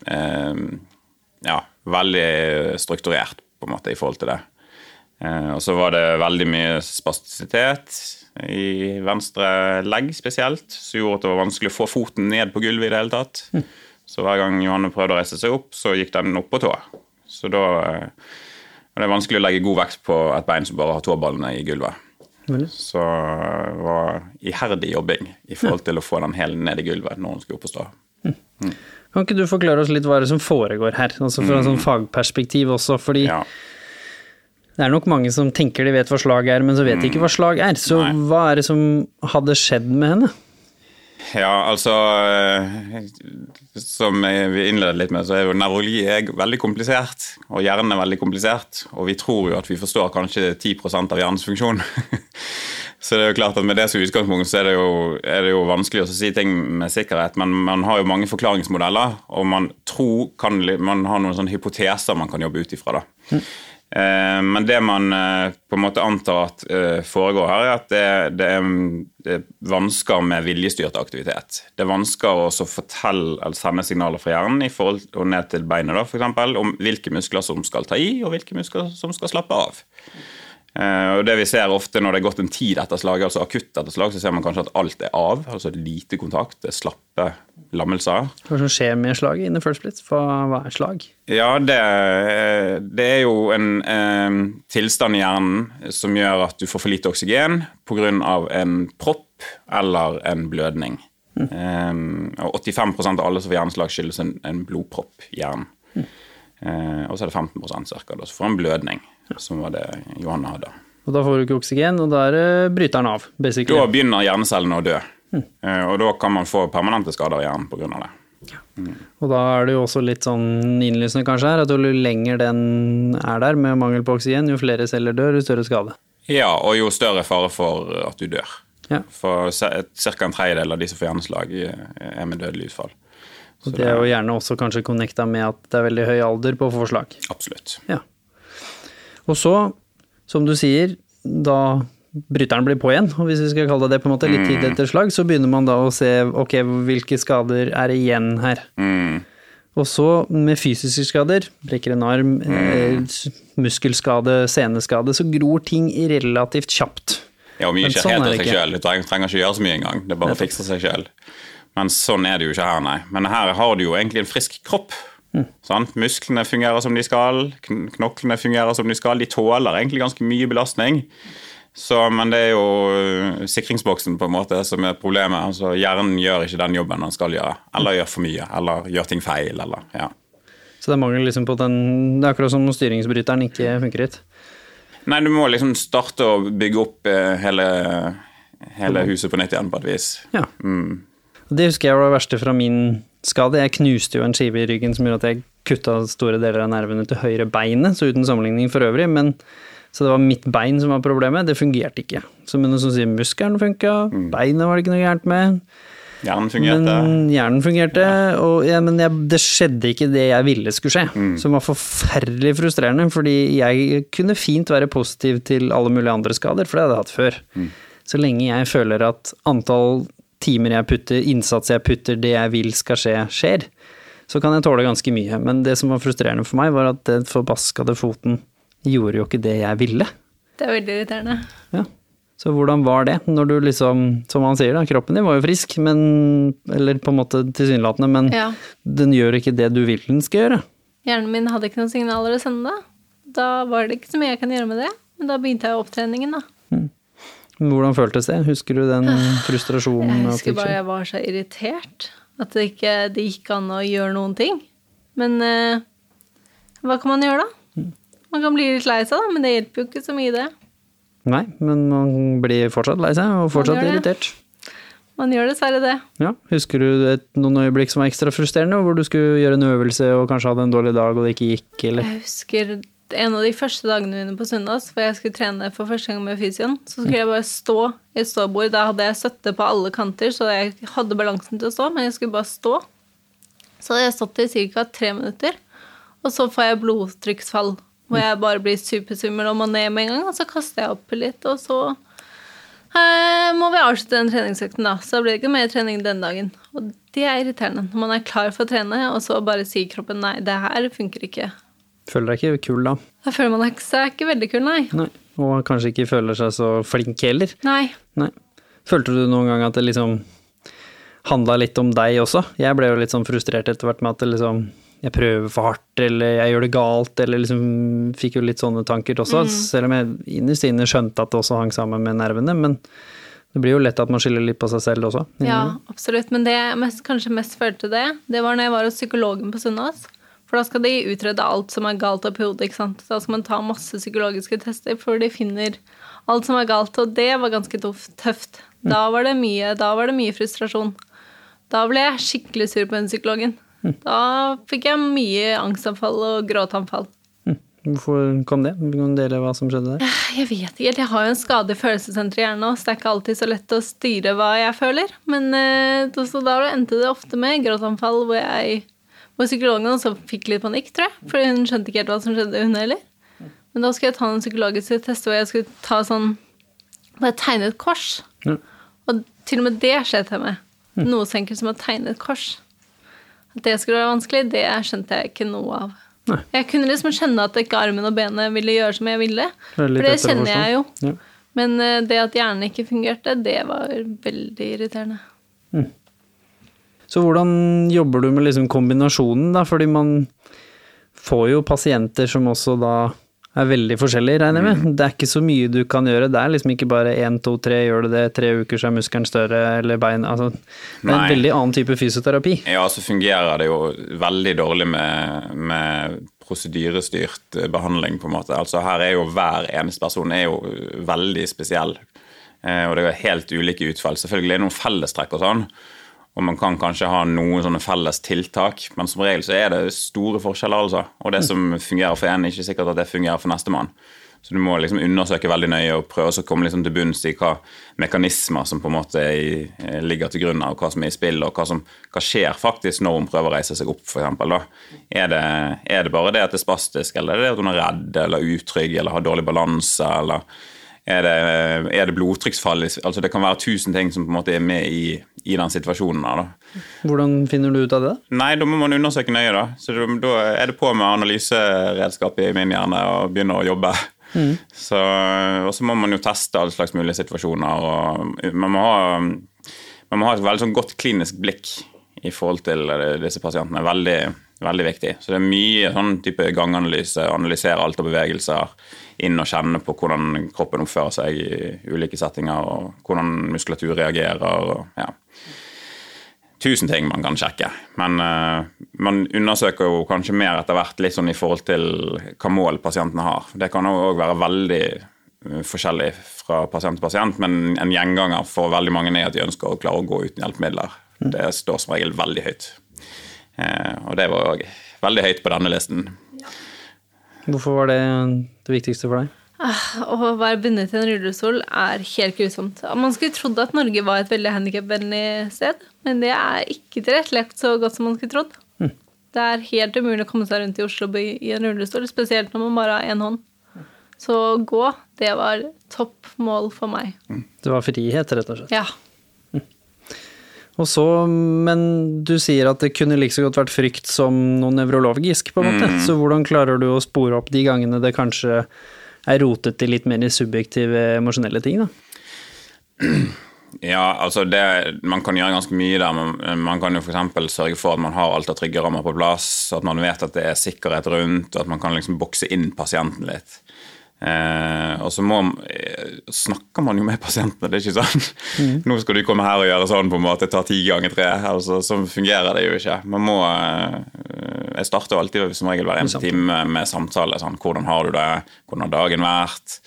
eh, Ja, veldig strukturert, på en måte, i forhold til det. Eh, og så var det veldig mye spastisitet i venstre legg spesielt, som gjorde at det var vanskelig å få foten ned på gulvet i det hele tatt. Så hver gang Johanne prøvde å reise seg opp, så gikk den opp på tå. Så da var Det er vanskelig å legge god vekt på et bein som bare har tåballene i gulvet. Så det var iherdig jobbing i forhold til å få den hele ned i gulvet når hun skulle opp og stå. Kan ikke du forklare oss litt hva er det som foregår her? Altså fra et sånn fagperspektiv også, fordi Ja. Det er nok mange som tenker de vet hva slag er, men så vet de ikke hva slag er. Så Nei. hva er det som hadde skjedd med henne? Ja, altså eh, Som vi innledet litt med, så er jo nevrologi er veldig komplisert. Og hjernen er veldig komplisert. Og vi tror jo at vi forstår kanskje 10% av hjernens funksjon. så det er jo klart at med det som utgangspunkt så er det jo, er det jo vanskelig å si ting med sikkerhet. Men man har jo mange forklaringsmodeller, og man tror kan, man har noen sånne hypoteser man kan jobbe ut ifra. da. Eh, Men det man eh, på en måte antar at eh, foregår her, er at det, det, er, det er vansker med viljestyrt aktivitet. Det er vansker å fortelle eller sende signaler fra hjernen i forhold og ned til beinet da, for eksempel, om hvilke muskler som skal ta i, og hvilke muskler som skal slappe av. Eh, og det vi ser ofte når det er gått en tid etter slaget, altså akutt etter slag, så ser man kanskje at alt er av. altså Lite kontakt, det er slappe lammelser. Hva som skjer med slaget in the first place? Hva, hva er slag? Ja, det, det er jo en eh, tilstand i hjernen som gjør at du får for lite oksygen pga. en propp eller en blødning. Eh, og 85% av alle som får hjerneslag, skyldes en, en blodpropp i hjernen. Eh, og så er det 15 cirka, Så får en blødning, som var det Johanne hadde. Og da får du ikke oksygen, og da bryter den av, basically. Da begynner hjernecellene å dø. Eh, og da kan man få permanente skader i hjernen pga. det. Og da er det jo også litt sånn innlysende kanskje her, at jo lenger den er der med mangel på oksygen, jo flere celler dør, jo større skade. Ja, og jo større fare for at du dør. Ja. For ca. en tredjedel av de som får hjerneslag, eh, er med dødelig utfall. Og det er jo gjerne også kanskje connecta med at det er veldig høy alder på forslag. Absolutt. Ja. Og så, som du sier, da bryteren blir på igjen, og hvis vi skal kalle det det på en måte, litt tid etter slag, så begynner man da å se ok, hvilke skader er igjen her. Mm. Og så med fysiske skader, brekker en arm, mm. muskelskade, seneskade, så gror ting relativt kjapt. Ja, og mye skjer sånn helt av seg sjøl. Du trenger ikke gjøre så mye engang. Det er bare å fikse seg sjøl. Men sånn er det jo ikke her, nei. Men her har du jo egentlig en frisk kropp. Sant? Musklene fungerer som de skal, knoklene fungerer som de skal. De tåler egentlig ganske mye belastning. Så, men det er jo øh, sikringsboksen på en måte som er problemet. Altså, hjernen gjør ikke den jobben den skal gjøre. Eller gjør for mye. Eller gjør ting feil. Eller, ja. Så det er mangel liksom på den Det er akkurat som styringsbryteren ikke funker hit. Nei, du må liksom starte å bygge opp eh, hele, hele huset på nytt igjen, på et vis. Ja. Mm. Det husker jeg var det verste fra min skade. Jeg knuste jo en skive i ryggen som gjorde at jeg kutta store deler av nervene til høyre beinet, så uten sammenligning for øvrig. Men, så det var mitt bein som var problemet. Det fungerte ikke. Så med noe som sier muskelen funka, beinet var det ikke noe gærent med. Hjernen fungerte. Men hjernen fungerte, og ja, men jeg, det skjedde ikke det jeg ville skulle skje. Mm. Som var forferdelig frustrerende, fordi jeg kunne fint være positiv til alle mulige andre skader, for det hadde jeg hatt før. Mm. Så lenge jeg føler at antall timer jeg putter, innsats jeg putter, det jeg vil skal skje, skjer, så kan jeg tåle ganske mye. Men det som var frustrerende for meg, var at den forbaskede foten gjorde jo ikke det jeg ville. Det er veldig irriterende. Ja. Så hvordan var det, når du liksom, som han sier da, kroppen din var jo frisk, men, eller på en måte tilsynelatende, men Ja. den gjør ikke det du vil den skal gjøre. Hjernen min hadde ikke noen signaler å sende. Da var det ikke så mye jeg kan gjøre med det. Men da begynte jeg opptreningen, da. Hvordan føltes det? Husker du den frustrasjonen? Jeg husker bare jeg var så irritert. At det ikke det gikk an å gjøre noen ting. Men eh, hva kan man gjøre, da? Man kan bli litt lei seg, da, men det hjelper jo ikke så mye, det. Nei, men man blir fortsatt lei seg, og fortsatt man irritert. Man gjør dessverre det. Ja, Husker du et, noen øyeblikk som var ekstra frustrerende, hvor du skulle gjøre en øvelse og kanskje hadde en dårlig dag og det ikke gikk, eller? Jeg husker en av de første dagene mine på Sunnaas, hvor jeg skulle trene for første gang med fysioen. Så skulle jeg bare stå i et ståbord. Da hadde jeg støtte på alle kanter, så jeg hadde balansen til å stå, men jeg skulle bare stå. Så hadde jeg stått i ca. tre minutter, og så får jeg blodtrykksfall. Hvor jeg bare blir supersvimmel og ned med en gang, og så kaster jeg opp litt, og så eh, må vi avslutte den treningsøkten, da. Så da blir det ikke mer trening den dagen. Og det er irriterende. Når man er klar for å trene, og så bare sier kroppen nei, det her funker ikke. Føler deg ikke kul da? Da føler man seg ikke veldig kul, nei. Nei. Og kanskje ikke føler seg så flink heller? Nei. Nei. Følte du noen gang at det liksom handla litt om deg også? Jeg ble jo litt sånn frustrert etter hvert med at det liksom jeg prøver for hardt, eller jeg gjør det galt, eller liksom fikk jo litt sånne tanker også. Selv om jeg innerst inne skjønte at det også hang sammen med nervene. Men det blir jo lett at man skylder litt på seg selv også. Ja, absolutt. Men det jeg kanskje mest følte det, det var når jeg var hos psykologen på Sunnaas. For da skal de utrede alt som er galt oppi hodet. ikke sant? Da skal man ta masse psykologiske tester, for de finner alt som er galt. Og det var ganske tøft-. Da var det mye, da var det mye frustrasjon. Da ble jeg skikkelig sur på den psykologen. Da fikk jeg mye angstanfall og gråtanfall. Hvorfor kom det? Kan du dele hva som skjedde der? Jeg vet ikke helt. Jeg har jo en skade i følelsessenteret i hjernen så det er ikke alltid så lett å styre hva jeg føler. Men eh, da endte det ofte med gråtanfall hvor jeg hvor psykologen også fikk litt panikk, tror jeg. For hun skjønte ikke helt hva som skjedde, hun heller. Men da skulle jeg ta en psykologisk test hvor jeg skulle ta sånn Bare tegne et kors. Ja. Og til og med det skjedde jeg med. Noe så enkelt som å tegne et kors. At det skulle være vanskelig, det skjønte jeg ikke noe av. Nei. Jeg kunne liksom skjønne at ikke armen og benet ville gjøre som jeg ville. Det For det kjenner jeg jo. Ja. Men eh, det at hjernen ikke fungerte, det var veldig irriterende. Så hvordan jobber du med liksom kombinasjonen, da? Fordi man får jo pasienter som også da er veldig forskjellige, regner jeg med. Det er ikke så mye du kan gjøre. Det er liksom ikke bare én, to, tre, gjør du det, tre uker så er muskelen større, eller bein Altså, det er en Nei. veldig annen type fysioterapi. Ja, så fungerer det jo veldig dårlig med, med prosedyrestyrt eh, behandling, på en måte. Altså her er jo hver eneste person er jo veldig spesiell. Eh, Og det er helt ulike utfall. Selvfølgelig er det noen fellestrekk og sånn. Og man kan kanskje ha noen sånne felles tiltak, men som regel så er det store forskjeller, altså. Og det som fungerer for en, er ikke sikkert at det fungerer for nestemann. Så du må liksom undersøke veldig nøye og prøve å komme liksom til bunns i hva mekanismer som på en måte eh, ligger til grunn av hva som er i spill, og hva, som, hva skjer faktisk når hun prøver å reise seg opp, f.eks. Er, det, er det bare det at det er spastisk, eller er det at hun er redd eller utrygg eller har dårlig balanse, eller er det, er det blodtrykksfall? Altså Det kan være tusen ting som på en måte er med i, i den situasjonen. her da. Hvordan finner du ut av det? Nei, da må man undersøke nøye, da. Så da, er det på med analyseredskapet i min hjerne og begynne å jobbe. Så, og så må man jo teste alle slags mulige situasjoner. Og man, må ha, man må ha et veldig sånn godt klinisk blikk i forhold til disse pasientene. Veldig, Veldig viktig. Så det er mye sånn type ganganalyse, analysere alt av bevegelser, inn og kjenne på hvordan kroppen oppfører seg i ulike settinger, og hvordan muskulatur reagerer. og ja. Tusen ting man kan sjekke, men uh, man undersøker jo kanskje mer etter hvert litt sånn i forhold til hva mål pasientene har. Det kan òg være veldig uh, forskjellig fra pasient til pasient, men en gjenganger for veldig mange er at de ønsker å klare å gå uten hjelpemidler. Det står som regel veldig høyt. Eh, og det var òg veldig høyt på denne listen. Hvorfor var det det viktigste for deg? Å være bundet til en rullestol er helt grusomt. Man skulle trodd at Norge var et veldig handikapvennlig sted, men det er ikke tilrettelagt så godt som man skulle trodd. Mm. Det er helt umulig å komme seg rundt i Oslo by i en rullestol, spesielt når man bare har én hånd. Så gå, det var topp mål for meg. Det var frihet, rett og slett. Ja. Og så, men du sier at det kunne like så godt vært frykt som noe nevrologisk, på en måte. Så hvordan klarer du å spore opp de gangene det kanskje er rotet til litt mer subjektive, emosjonelle ting, da? Ja, altså det, Man kan gjøre ganske mye der. Men man kan jo f.eks. sørge for at man har alt av tryggerammer på plass. At man vet at det er sikkerhet rundt, og at man kan liksom bokse inn pasienten litt. Eh, og så må, eh, snakker man jo med pasientene, det er ikke sånn mm. Nå skal du komme her og gjøre sånn, på en måte, ta ti ganger tre. Altså, sånn fungerer det jo ikke. Man må eh, Jeg starter alltid som regel hver eneste time med, samtale. Sånn, hvordan har du det? Hvordan har dagen vært?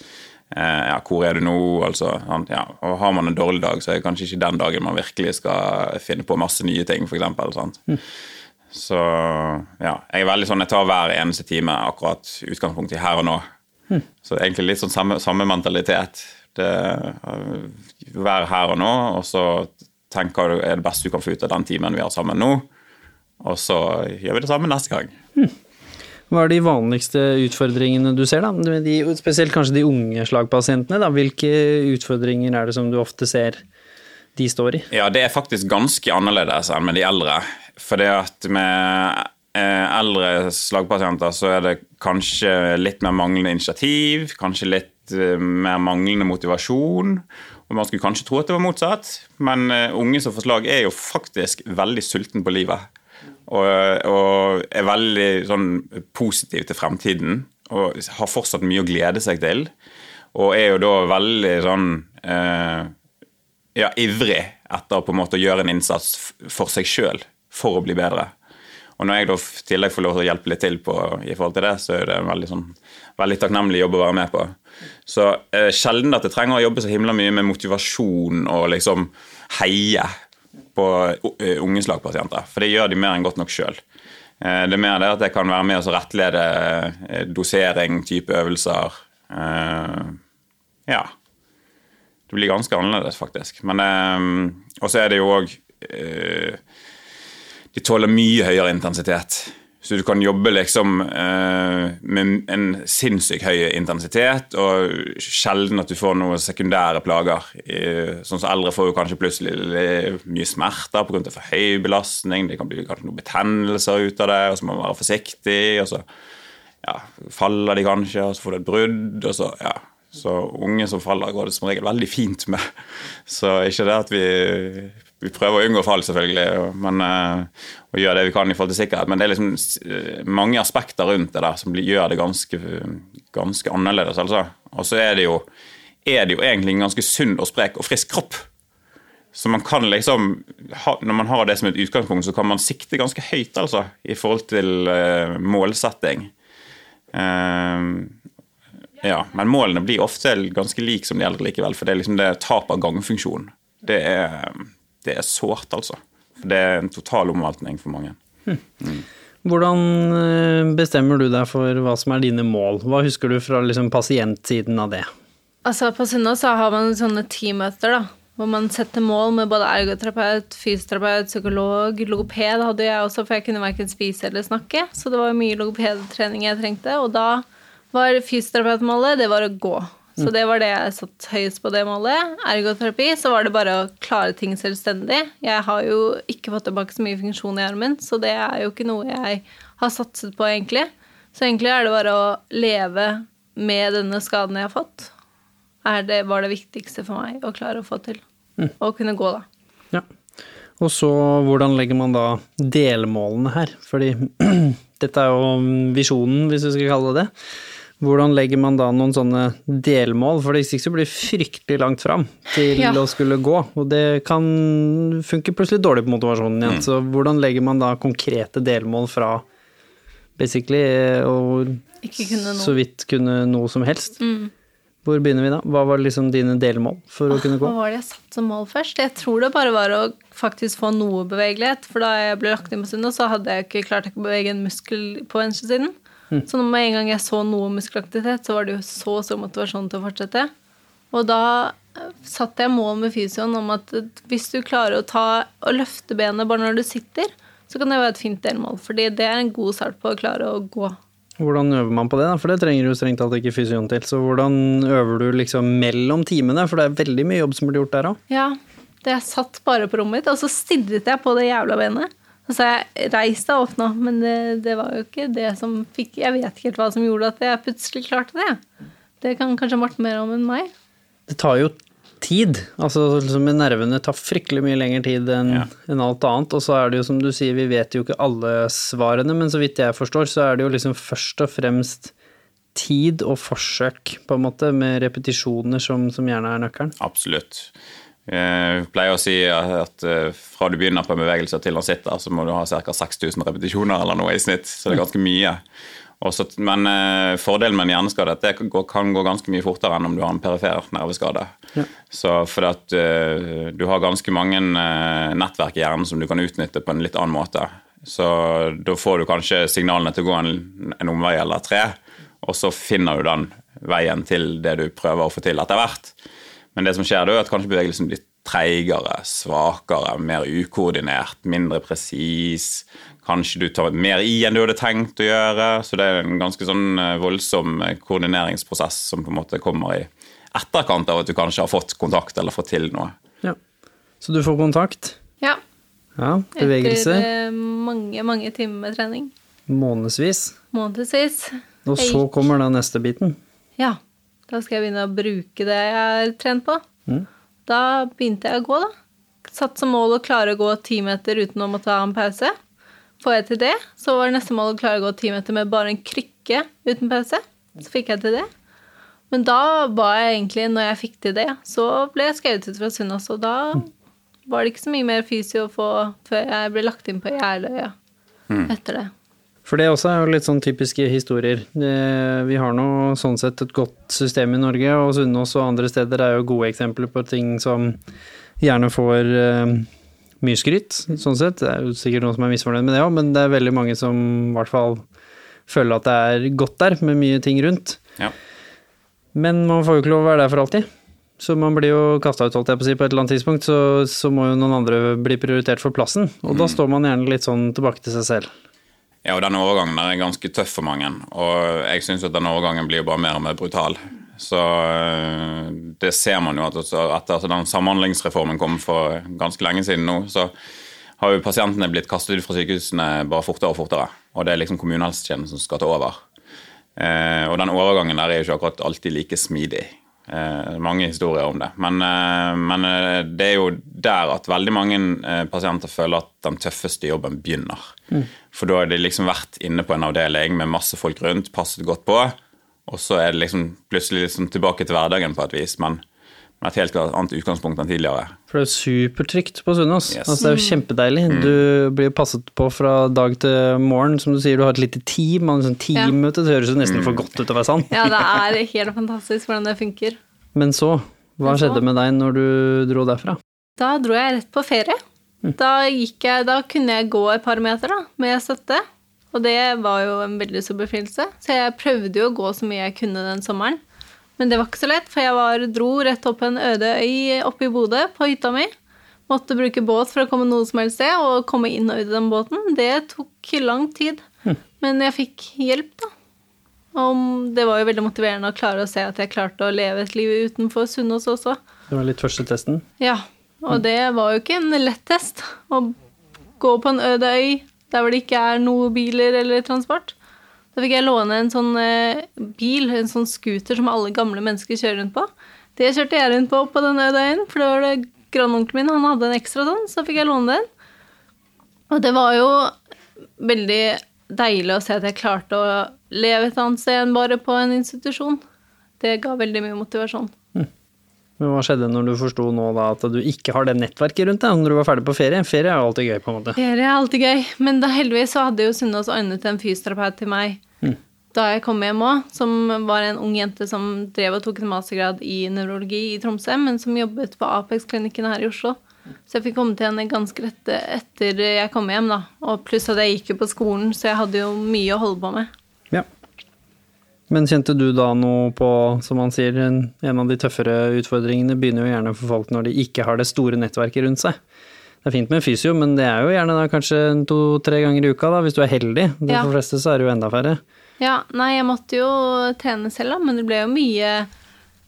Eh, ja, hvor er du nå? Altså, sånn, ja. Og har man en dårlig dag, så er det kanskje ikke den dagen man virkelig skal finne på masse nye ting, f.eks. Mm. Så ja, jeg er veldig sånn, jeg tar hver eneste time akkurat utgangspunkt i her og nå. Så egentlig litt sånn samme, samme mentalitet. Det, Vær her og nå, og så tenk hva er det beste du kan få ut av den timen vi har sammen nå. Og så gjør vi det samme neste gang. Hva er de vanligste utfordringene du ser, da? De, spesielt kanskje de unge slagpasientene. Da. Hvilke utfordringer er det som du ofte ser de står i? Ja, det er faktisk ganske annerledes enn med de eldre. For det at med eldre slagpasienter så er det kanskje litt mer manglende initiativ, kanskje litt eh, mer manglende motivasjon. Og Man skulle kanskje tro at det var motsatt, men eh, unge som får slag er jo faktisk veldig sulten på livet. Og, og er veldig sånn positiv til fremtiden og har fortsatt mye å glede seg til. Og er jo da veldig sånn eh, ja, ivrig etter på en måte å gjøre en innsats for seg sjøl for å bli bedre. Og når jeg da i tillegg får lov til å hjelpe litt til på, i forhold til det, så er det en veldig, sånn, veldig takknemlig jobb å være med på. Så eh, sjelden at jeg trenger å jobbe så himla mye med motivasjon og liksom heie på uh, unge slagpasienter. For det gjør de mer enn godt nok sjøl. Eh, det er mer det at jeg kan være med og rettlede eh, dosering, type øvelser. Eh, ja. Det blir ganske annerledes, faktisk. Men eh, Og så er det jo òg de tåler mye høyere intensitet. Så du kan jobbe liksom eh, med en sinnssykt høy intensitet, og sjelden at du får noen sekundære plager. Sånn som Eldre får jo kanskje plutselig mye smerter pga. for høy belastning. Det kan bli kanskje noen betennelser ut av det, og så må man være forsiktig. og så ja, faller de kanskje, og så får du et brudd. og så, ja. Så unge som faller, går det som regel veldig fint med. Så ikke det at vi vi prøver å unngå fall, selvfølgelig, men, uh, og gjøre det vi kan i forhold til sikkerhet. Men det er liksom uh, mange aspekter rundt det der som gjør det ganske, ganske annerledes. altså. Og så er det, jo, er det jo egentlig en ganske sunn og sprek og frisk kropp. Så man kan liksom, Når man har det som et utgangspunkt, så kan man sikte ganske høyt altså, i forhold til uh, målsetting. ja, Men målene blir ofte ganske like som de eldre likevel, for det er liksom det tap av gangfunksjon. Det er det er sårt, altså. For det er en total omveltning for mange. Mm. Hvordan eh, bestemmer du deg for hva som er dine mål? Hva husker du fra liksom, pasientsiden av det? Altså, på Sunnaas så har man sånne teammøter, da. Hvor man setter mål med både ergoterapeut, fysioterapeut, psykolog, logoped hadde jeg også, for jeg kunne verken spise eller snakke. Så det var mye logopedtrening jeg trengte. Og da var fysioterapeutmålet det var å gå. Så det var det jeg satt høyest på det målet. Ergoterapi, så var det bare å klare ting selvstendig. Jeg har jo ikke fått tilbake så mye funksjon i armen, så det er jo ikke noe jeg har satset på, egentlig. Så egentlig er det bare å leve med denne skaden jeg har fått, det var det viktigste for meg å klare å få til. Mm. Å kunne gå, da. Ja. Og så hvordan legger man da delmålene her? Fordi dette er jo visjonen, hvis vi skal kalle det det. Hvordan legger man da noen sånne delmål? For hvis ikke så blir det fryktelig langt fram til Ja. å skulle gå. Og det kan funke plutselig dårlig på motivasjonen igjen. Så hvordan legger man da konkrete delmål fra basically og så vidt kunne noe som helst? Mm. Hvor begynner vi da? Hva var liksom dine delmål for å kunne gå? Hva var det jeg satte som mål først? Jeg tror det bare var å faktisk få noe bevegelighet. For da jeg ble lagt inn på Sunnaas, så hadde jeg ikke klart å bevege en muskel på venstresiden. Så med en gang jeg så noe muskelaktivitet, så var det jo så stor motivasjon til å fortsette. Og da eh, satte jeg mål med fysioen om at eh, hvis du klarer å ta og løfte benet bare når du sitter, så kan det være et fint delmål. Fordi det er en god start på å klare å gå. Hvordan øver man på det, da? For det trenger jo strengt tatt ikke fysioen til. Så hvordan øver du liksom mellom timene? For det er veldig mye jobb som blir gjort der òg. Ja, det jeg satt bare på rommet mitt, og så stirret jeg på det jævla benet. Og så sa jeg 'reis deg opp nå', men det, det var jo ikke det som fikk Jeg vet ikke helt hva som gjorde at jeg plutselig klarte det. Det kan kanskje Morten mer om enn meg. Det tar jo tid. Altså liksom med nervene tar fryktelig mye lengre tid enn Ja. en alt annet. Og så er det jo som du sier, vi vet jo ikke alle svarene, men så vidt jeg forstår, så er det jo liksom først og fremst tid og forsøk, på en måte, med repetisjoner som, som gjerne er nøkkelen. Absolutt. Jeg pleier å si at eh, fra du begynner på en bevegelse til han sitter, så må du ha ca. 6000 repetisjoner eller noe i snitt. Så det er ganske mye. Også, men eh, fordelen med en hjerneskade er at det kan gå, ganske mye fortere enn om du har en perifer nerveskade. Ja. Så fordi at eh, du har ganske mange eh, nettverk i hjernen som du kan utnytte på en litt annen måte. Så da får du kanskje signalene til å gå en, en omvei eller tre, og så finner du den veien til det du prøver å få til etter hvert. Men det som skjer da, er at kanskje bevegelsen blir treigere, svakere, mer ukoordinert, mindre presis. Kanskje du tar mer i enn du hadde tenkt å gjøre. Så det er en ganske sånn eh, voldsom eh, koordineringsprosess som på en måte kommer i etterkant av at du kanskje har fått kontakt eller fått til noe. Ja. Så du får kontakt. Ja. Ja, bevegelse. Etter eh, mange, mange timer med trening. Månedsvis. Månedsvis. Og så kommer da neste biten. Ja. Da skal jeg begynne å bruke det jeg har trent på. Mm. Da begynte jeg å gå, da. Satt som mål å klare å gå ti meter uten å måtte ha en pause. Får jeg til det, så var det neste mål å klare å gå ti meter med bare en krykke uten pause. Så fikk jeg til det. Men da var jeg egentlig, når jeg fikk til det, så ble jeg skrevet ut fra Sunnaas, og da var det ikke så mye mer fysio å få før jeg ble lagt inn på Jeløya etter det. For det også er jo litt sånn typiske historier. Vi har nå sånn sett et godt system i Norge, og Sunnaas og andre steder er jo gode eksempler på ting som gjerne får eh, mye skryt, sånn sett. Det er jo sikkert noen som er misfornøyd med det òg, men det er veldig mange som i hvert fall føler at det er godt der, med mye ting rundt. Ja. Men man får jo ikke lov å være der for alltid. Så man blir jo kasta ut, holdt jeg på å si, på et eller annet tidspunkt, så, så må jo noen andre bli prioritert for plassen. Og da står man gjerne litt sånn tilbake til seg selv. Ja, og den overgangen er ganske tøff for mange. Og jeg syns at den overgangen blir bare mer og mer brutal. Så øh, det ser man jo at etter at den samhandlingsreformen kom for ganske lenge siden nå, så har jo pasientene blitt kastet ut fra sykehusene bare fortere og fortere. Og det er liksom kommunehelsetjenesten som skal ta over. Eh, og den overgangen der er jo ikke akkurat alltid like smidig. Eh, mange historier om det. Men, eh, men eh, det er jo der at veldig mange eh, pasienter føler at den tøffeste jobben begynner. For da har de liksom vært inne på en avdeling med masse folk rundt, passet godt på, og så er det liksom plutselig liksom tilbake til hverdagen på et vis, men med et helt annet utgangspunkt enn tidligere. For det er jo supertrygt på Sunnaas. Yes. Altså, det er jo kjempedeilig. Du blir passet på fra dag til morgen. Som du sier, du har et lite team. Man har sånn teammøte. Det høres jo nesten for godt ut til å være sant. Ja, det er helt fantastisk hvordan det funker. Men så, hva Men så- skjedde med deg når du dro derfra? Da dro jeg rett på ferie. Da, gikk jeg, da kunne jeg gå et par meter da, med støtte. Og det var jo en veldig stor befrielse. Så jeg prøvde jo å gå så mye jeg kunne den sommeren. Men det var ikke så lett, for jeg var, dro rett opp en øde øy oppe i Bodø, på hytta mi. Måtte bruke båt for å komme noe som helst sted, og komme inn og ut av den båten. Det tok lang tid. Men jeg fikk hjelp, da. Og det var jo veldig motiverende å klare å se at jeg klarte å leve et liv utenfor Sunnaas også. Det var litt første testen. Ja, og det var jo ikke en lett test. Å gå på en øde øy der hvor det ikke er noe biler eller transport. Da fikk jeg låne en sånn eh, bil, en sånn scooter som alle gamle mennesker kjører rundt på. Det kjørte jeg rundt på på den øde øyen, for da var det Grandonkelen min han hadde en ekstra sånn, så fikk jeg låne den. Og det var jo veldig deilig å se at jeg klarte å leve et annet sted enn bare på en institusjon. Det ga veldig mye motivasjon. Men hva skjedde når du forsto nå da at du ikke har det nettverket rundt deg når du var ferdig på ferie? Ferie er jo alltid gøy, på en måte. Ferie er alltid gøy, men da heldigvis så hadde jo Sunnaas ordnet en fysioterapeut til meg da jeg kom hjem òg, som var en ung jente som drev og tok en mastergrad i nevrologi i Tromsø, men som jobbet på Apex-klinikken her i Oslo. Så jeg fikk komme til henne ganske rett etter jeg kom hjem, da. Og pluss at jeg gikk jo på skolen, så jeg hadde jo mye å holde på med. Men kjente du da noe på, som man sier, en, en av de tøffere utfordringene begynner jo gjerne for folk når de ikke har det store nettverket rundt seg. Det er fint med fysio, men det er jo gjerne da kanskje to-tre ganger i uka, da, hvis du er heldig. Det Ja. For de fleste så er det jo enda færre. Ja, nei, jeg måtte jo trene selv, da, men det ble jo mye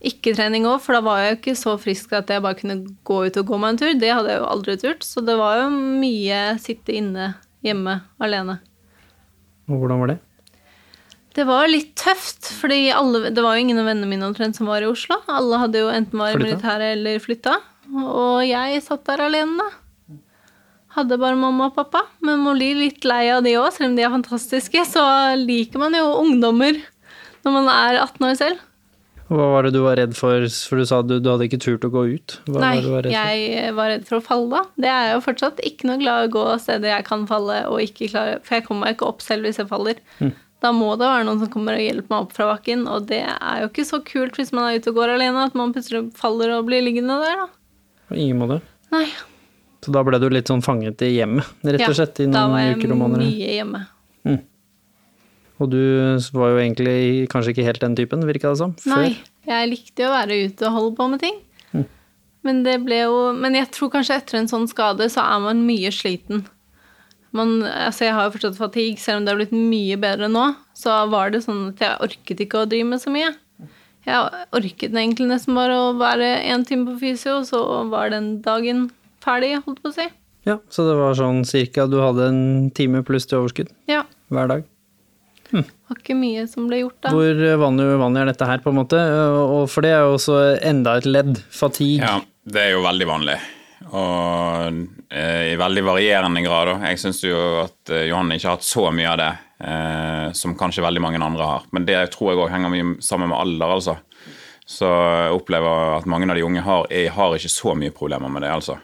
ikke-trening òg, for da var jeg jo ikke så frisk at jeg bare kunne gå ut og gå meg en tur. Det hadde jeg jo aldri turt, så det var jo mye sitte inne hjemme alene. Og hvordan var det? Det var litt tøft, fordi alle, det var jo ingen av vennene mine omtrent som var i Oslo. Alle hadde jo enten var i militæret eller flytta. Og jeg satt der alene, da. Hadde bare mamma og pappa. Men man blir litt lei av de òg, selv om de er fantastiske. Så liker man jo ungdommer når man er 18 år selv. Hva var det du var redd for? For du sa du, du hadde ikke turt å gå ut. Hva Nei, var du var redd for? jeg var redd for å falle, da. Det er jeg jo fortsatt. Ikke noe glad i å gå steder jeg kan falle og ikke klare For jeg kommer meg ikke opp selv hvis jeg faller. Hm. Da må det være noen som kommer og hjelper meg opp fra bakken, og det er jo ikke så kult hvis man er ute og går alene, at man plutselig faller og blir liggende der, da. På ingen måte. Nei. Så da ble du litt sånn fanget i hjemmet, rett og slett, i da noen var jeg uker og måneder. mye hjemme. Og du var jo egentlig kanskje ikke helt den typen, virka det som? Før. Nei, jeg likte jo å være ute og holde på med ting. Men det ble jo Men jeg tror kanskje etter en sånn skade så er man mye sliten. Man, altså jeg har jo fortsatt fatigue, selv om det har blitt mye bedre nå. Så var det sånn at jeg orket ikke å drive med så mye. Jeg orket egentlig nesten bare å være én time på fysio, så var den dagen ferdig, holdt på å si. Ja, så det var sånn cirka du hadde en time pluss til overskudd Ja. hver dag. Var ikke mye som ble gjort da. Hvor eh, vanlig vanlig er dette her, på en måte? Og for det er jo også enda et ledd. Fatigue. Ja, det er jo veldig vanlig. Og eh, i veldig varierende grad. Jeg syns jo at eh, Johanne ikke har hatt så mye av det eh, som kanskje veldig mange andre har. Men det tror jeg òg henger mye sammen med alder, altså. Så jeg opplever at mange av de unge har, er, har ikke så mye problemer med det, altså.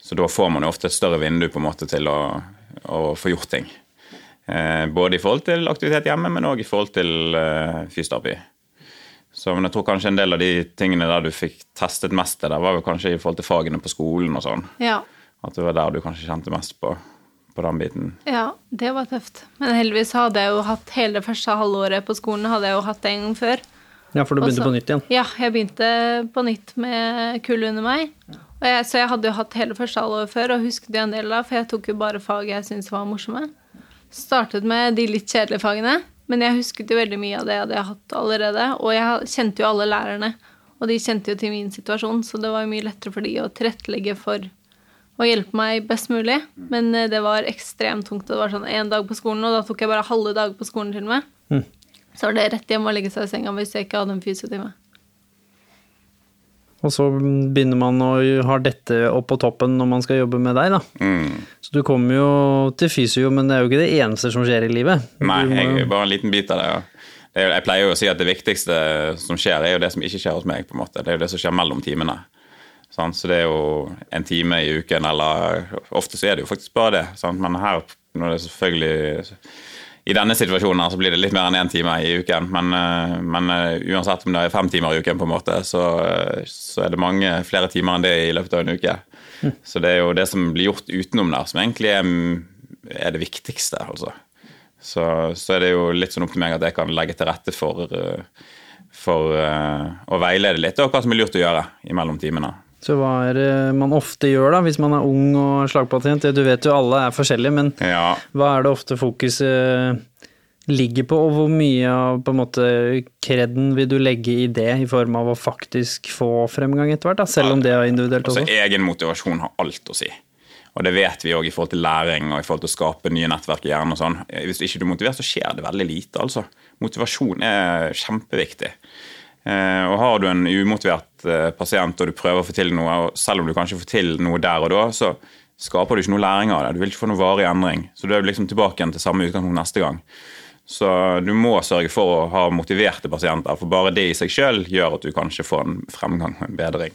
Så da får man jo ofte et større vindu på en måte til å, å få gjort ting. Eh, både i forhold til aktivitet hjemme, men òg i forhold til eh, fysioterapi. Så men jeg tror kanskje en del av de tingene der du fikk testet mest det der, var vel kanskje i forhold til fagene på skolen og sånn. Ja. At det var der du kanskje kjente mest på, på den biten. Ja, det var tøft. Men heldigvis hadde jeg jo hatt hele det første halvåret på skolen hadde jeg jo hatt det en gang før. Ja, for du begynte Også- på nytt igjen. Ja, jeg begynte på nytt med kull under meg. Og jeg, så jeg hadde jo hatt hele første halvåret før og husket jo en del av, for jeg tok jo bare fag jeg syntes var morsomme. Startet med de litt kjedelige fagene, men jeg husket jo veldig mye av det jeg hadde hatt allerede. Og jeg kjente jo alle lærerne, og de kjente jo til min situasjon, så det var jo mye lettere for de å tilrettelegge for å hjelpe meg best mulig. Men eh, det var ekstremt tungt. Det var sånn én dag på skolen, og da tok jeg bare halve dag på skolen til og med. Mm. Så var det rett hjem og legge seg i senga hvis jeg ikke hadde en fysiotime. Og så begynner man å ha dette opp på toppen når man skal jobbe med deg, da. Mm. Så du kommer jo til fysio, men det er jo ikke det eneste som skjer i livet. Nei, må jeg bare en liten bit av det. Ja. Jeg pleier jo å si at det viktigste som skjer, er jo det som ikke skjer hos meg. på en måte. Det er jo det som skjer mellom timene. Så det er jo en time i uken, eller ofte så er det jo faktisk bare det. Men her, når det er selvfølgelig I denne situasjonen her så blir det litt mer enn én time i uken. Men, eh, men eh, uansett om det er fem timer i uken, på en måte, så, eh, så er det mange flere timer enn det i løpet av en uke. Så det er jo det som blir gjort utenom der, som egentlig er, er det viktigste. altså. Så, så er det jo litt sånn opp til meg at jeg kan legge til rette for, for å veilede litt, og hva som er lurt å gjøre imellom timene. Så hva er det man ofte gjør da, hvis man er ung og slagpatient? Du vet jo alle er forskjellige, men Ja, hva er det ofte fokuset ligger på, og hvor mye av på en måte kreden vil du legge i det, i form av å faktisk få fremgang etter hvert, da, selv om det er individuelt altså også? Egen motivasjon har alt å si. Og det vet vi òg i forhold til læring og i forhold til å skape nye nettverk i hjernen. og sånn. Hvis ikke du er motivert, så skjer det veldig lite. altså. Motivasjon er kjempeviktig. Eh, og har du en umotivert eh, pasient og du prøver å få til noe, og selv om du kanskje får til noe der og da, så skaper du ikke noe læring av det. Du vil ikke få noe varig endring. Så du er liksom tilbake igjen til samme utgangspunkt neste gang. Så du må sørge for å ha motiverte pasienter, for bare det i seg sjøl gjør at du kanskje får en fremgang og en bedring.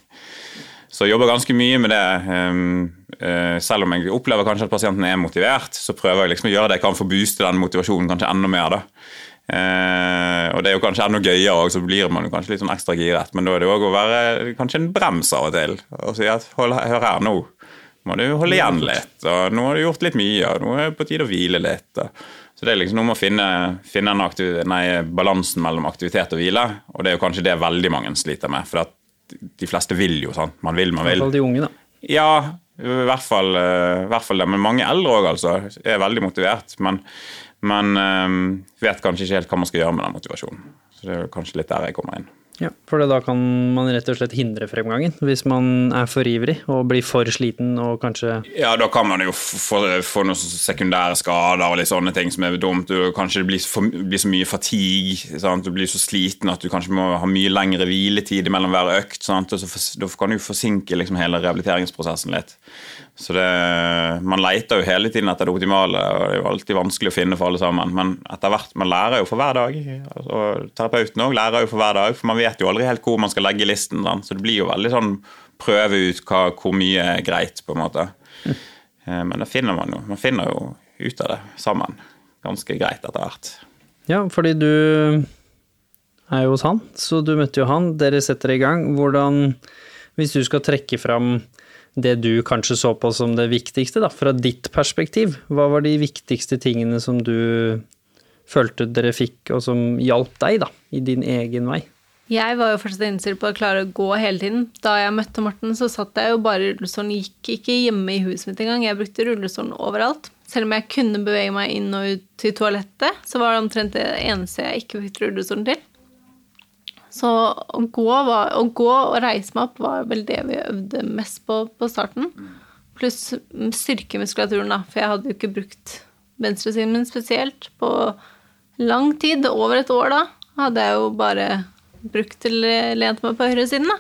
Så jeg jobber ganske mye med det. Ehm, eh, selv om jeg opplever kanskje at pasienten er motivert, så prøver jeg liksom å gjøre det jeg kan for å booste den motivasjonen kanskje enda mer. da. Eh, og det er jo kanskje enda gøyere, så blir man jo kanskje litt sånn ekstra giret. Men da er det òg å være kanskje en brems av og til og si at hold, hør her, nå må du holde igjen litt. og Nå har du gjort litt mye, og nå er det på tide å hvile litt. Og. Så det er liksom noe med å finne, finne nei, balansen mellom aktivitet og hvile. Og det er jo kanskje det veldig mange sliter med. For de fleste vil jo sånn. Man vil, man vil. I hvert fall de unge, da. Ja, i hvert fall, i hvert fall det. Men mange eldre òg, altså. Er veldig motivert. Men, men um, vet kanskje ikke helt hva man skal gjøre med den motivasjonen. Så det er kanskje litt der jeg kommer inn. Ja, for da kan man rett og slett hindre fremgangen, hvis man er for ivrig og blir for sliten og kanskje Ja, da kan man jo få, få noen sekundære skader og litt sånne ting som er dumt. Du, kanskje det blir, for, blir så mye fatigue, sant? du blir så sliten at du kanskje må ha mye lengre hviletid mellom hver økt. Sant? Og så for, da kan du forsinke liksom hele rehabiliteringsprosessen litt. Så det, Man leter jo hele tiden etter det optimale, og det er jo alltid vanskelig å finne for alle sammen. Men etter hvert, man lærer jo for hver dag. Og terapeuten òg lærer jo for hver dag, for man vet jo aldri helt hvor man skal legge listen. Sant? Så det blir jo veldig sånn prøve ut hva, hvor mye er greit, på en måte. Mm. Men det finner man jo. Man finner jo ut av det sammen. Ganske greit etter hvert. Ja, fordi du er jo hos han, så du møtte jo han. Dere setter i gang. Hvordan, hvis du skal trekke fram det du kanskje så på som det viktigste, da, fra ditt perspektiv. Hva var de viktigste tingene som du følte dere fikk, og som hjalp deg, da, i din egen vei? Jeg var jo fortsatt innstilt på å klare å gå hele tiden. Da jeg møtte Morten, så satt jeg jo bare i rullestolen, gikk ikke hjemme i huset mitt engang. Jeg brukte rullestolen overalt. Selv om jeg kunne bevege meg inn og ut til toalettet, så var det omtrent det eneste jeg ikke fikk rullestolen til. Så å gå, var, å gå, og reise meg opp var vel det vi øvde mest på på starten. Pluss styrkemuskulaturen, da, for jeg hadde jo ikke brukt venstresiden min spesielt på lang tid. Over et år da hadde jeg jo bare brukt til lent meg på høyresiden, da.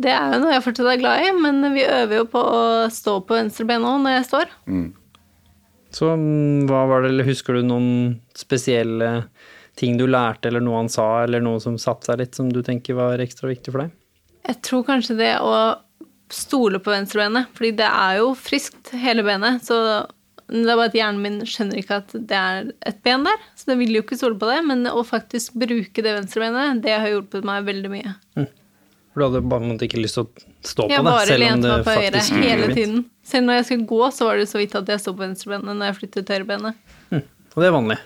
Det er jo noe jeg fortsatt er glad i, men vi øver jo på å stå på venstre ben òg når jeg står. Mm. Så hva var det, eller husker du noen spesielle ting du lærte, eller noe han sa, eller noe som satte seg litt, som du tenker var ekstra viktig for deg? Jeg tror kanskje det å stole på venstrebenet, fordi det er jo friskt, hele benet. Så det er bare at hjernen min skjønner ikke at det er et ben der, så den vil jo ikke stole på det. Men å faktisk bruke det venstrebenet, det har hjulpet meg veldig mye. Mm. For du hadde bare ikke lyst til å stå på det, selv om det faktisk høyre, hele tiden. Selv når jeg skulle gå, så var det så vidt at jeg sto på venstrebenet når jeg flyttet til høyrebenet. Mm. Og det er vanlig?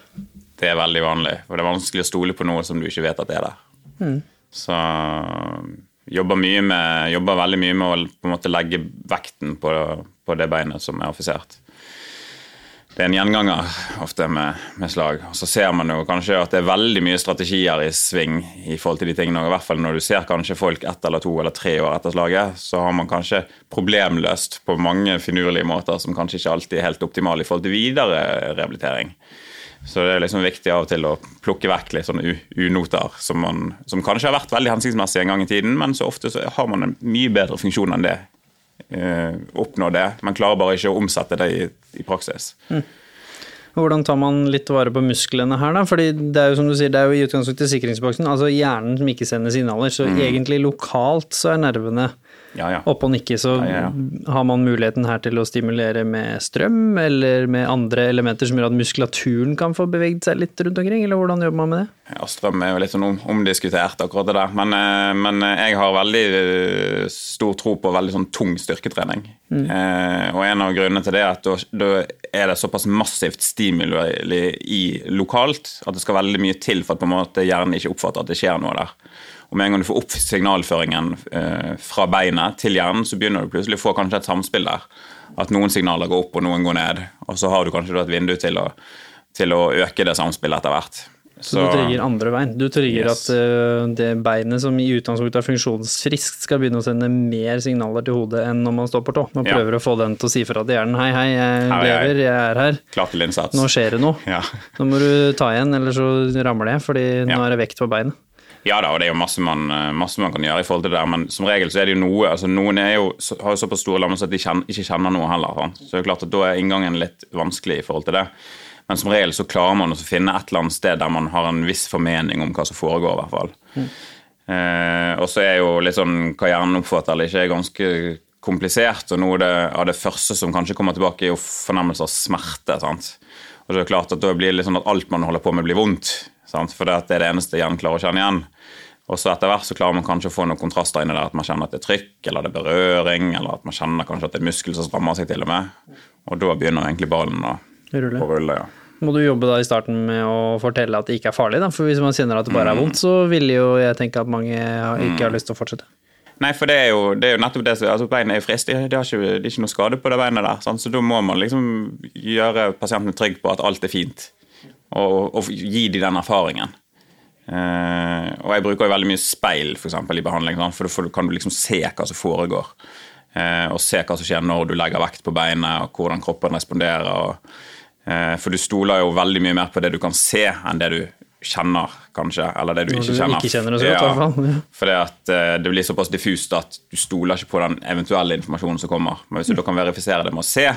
Det er veldig vanlig, for det er vanskelig å stole på noe som du ikke vet at er der. Mm. Så jobber, mye med, jobber veldig mye med å på en måte legge vekten på, på det beinet som er offisert Det er en gjenganger ofte med, med, slag. Og så ser man jo kanskje at det er veldig mye strategier i sving i forhold til de tingene. Og I hvert fall når du ser kanskje folk ett eller to eller tre år etter slaget, så har man kanskje problemløst på mange finurlige måter som kanskje ikke alltid er helt optimale i forhold til videre rehabilitering. Så det er liksom viktig av og til å plukke vekk litt sånne unoter som, man, som kanskje har vært veldig hensiktsmessig en gang i tiden, men så ofte så har man en mye bedre funksjon enn det. Eh, oppnå det. Man klarer bare ikke å omsette det i, i praksis. Mm. Hvordan tar man litt vare på musklene her, da? Fordi det er jo som du sier, det er jo i utgangspunktet sikringsboksen, altså hjernen som ikke sender signaler, så mm. egentlig lokalt så er nervene ja, ja. opp og nikke, så ja, har man muligheten her til å stimulere med strøm eller med andre elementer som gjør at muskulaturen kan få beveget seg litt rundt omkring, eller hvordan jobber man med det? Ja, Strøm er jo litt sånn omdiskutert, akkurat det der. Men, eh, men, eh, jeg har veldig eh, stor tro på veldig sånn tung styrketrening. Mm. Eh, og en av grunnene til det er at da, er det såpass massivt stimuli i lokalt at det skal veldig mye til for at på en måte hjernen ikke oppfatter at det skjer noe der. Og med en gang du får opp signalføringen eh, fra beinet til hjernen, så begynner du plutselig å få kanskje et samspill der. At noen signaler går opp og noen går ned. Og så har du kanskje et vindu til å, til å øke det samspillet etter hvert. Så, så du trigger andre veien. Du trigger yes. at uh, det beinet som i utgangspunktet er funksjonsfriskt, skal begynne å sende mer signaler til hodet enn når man står på tå. Man prøver ja. å få den til å si fra til hjernen hei, hei, jeg hei, lever, jeg er her. Klar til innsats. Nå skjer det noe. Ja. Nå må du ta igjen, eller så ramler det, fordi nå er det vekt på beinet. Ja da, og det er jo masse man, eh, masse man kan gjøre i forhold til det der, men som regel så er det jo noe altså Noen er jo, har jo såpass store lammelser at de kjenner, ikke kjenner noe heller. Sant? Så det er jo klart at da er inngangen litt vanskelig i forhold til det. Men som regel så klarer man å finne et eller annet sted der man har en viss formening om hva som foregår, i hvert fall. Eh, og så er jo litt sånn hva hjernen oppfatter eller ikke, er ganske komplisert. Og noe av det, av det første som kanskje kommer tilbake, er jo fornemmelse av smerte. sant? Og så er det klart at Da blir det litt sånn at alt man holder på med, blir vondt. sant? For det, det er det eneste hjernen klarer å kjenne igjen. Og så etter hvert så klarer man kanskje å få noen kontraster inni der. At man kjenner at det er trykk, eller det er berøring, eller at man kjenner kanskje at det er muskel som strammer seg til og med. Og da begynner egentlig ballen å, Rulle. å rulle. ja. Må du jobbe da i starten med å fortelle at det ikke er farlig, da? For hvis man kjenner at det bare er vondt, så vil jo jeg tenke at mange ikke har lyst til å fortsette. Nei, for det er jo, det er jo nettopp det som altså Beinet er friskt. Det, det, har ikke, det er ikke noe skade på det beinet der. Sant? Så da må man liksom gjøre pasientene trygge på at alt er fint, og, og gi dem den erfaringen. Eh, og jeg bruker jo veldig mye speil for eksempel, i behandling, for da kan du liksom se hva som foregår. Uh, og se hva som skjer når du legger vekt på beinet, og hvordan kroppen responderer. Og, uh, for du stoler jo veldig mye mer på det du kan se, enn det du kjenner, kanskje. Eller det du ikke kjenner. ikke kjenner det. Ja. For det, at, det blir såpass diffust at du stoler ikke på den eventuelle informasjonen som kommer. Men hvis du kan verifisere det med å se,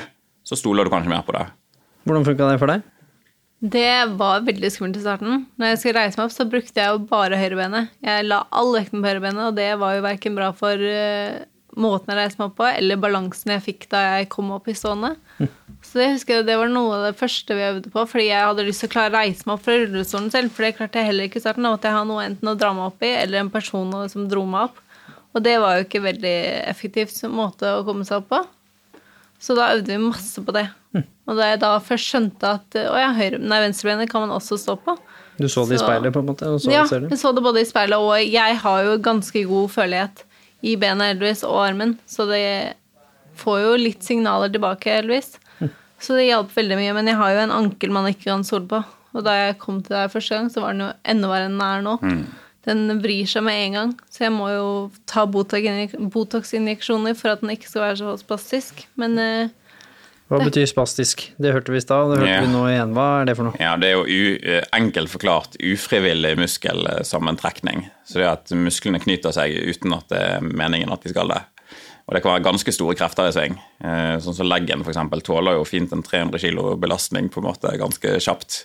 så stoler du kanskje mer på det. Hvordan funka det for deg? Det var veldig skummelt i starten. Når jeg skulle reise meg opp, så brukte jeg jo bare høyrebenet. Jeg la all vekten på høyrebenet, og det var jo verken bra for uh, måten jeg reiste meg opp på, eller balansen jeg fikk da jeg kom opp i stående. Så det husker jeg, det var noe av det første vi øvde på, fordi jeg hadde lyst til å klare å reise meg opp fra rullestolen selv, for det klarte jeg heller ikke i starten. Da måtte jeg ha noe enten å dra meg opp i, eller en person som dro meg opp. Og det var jo ikke veldig effektivt måte å komme seg opp på. Så da øvde vi masse på det. Og da jeg da først skjønte at å ja, høyre, nei, venstrebenet kan man også stå på. Du så det i speilet, på en måte? Og så ja, ser du? jeg så det både i speilet, og jeg har jo ganske god følelighet i benet heldigvis, og armen, så det får jo litt signaler tilbake heldigvis. Så det hjalp veldig mye, men jeg har jo en ankel man ikke kan stole på. Og da jeg kom til deg første gang, så var den jo enda verre enn den er nå. Den vrir seg med en gang, så jeg må jo ta Botox- Botox-injeksjoner for at den ikke skal være så spastisk. Men eh, Hva betyr spastisk? Det hørte vi i stad, det hørte Ja. vi nå igjen. Hva er det for noe? Ja, Det er jo u, eh, enkelt forklart ufrivillig muskelsammentrekning. Så det er at musklene knyter seg uten at det er meningen at de skal det. Og det kan være ganske store krefter i sving. Eh, Sånn som leggen for eksempel, tåler jo fint en 300 kilo belastning på en måte ganske kjapt.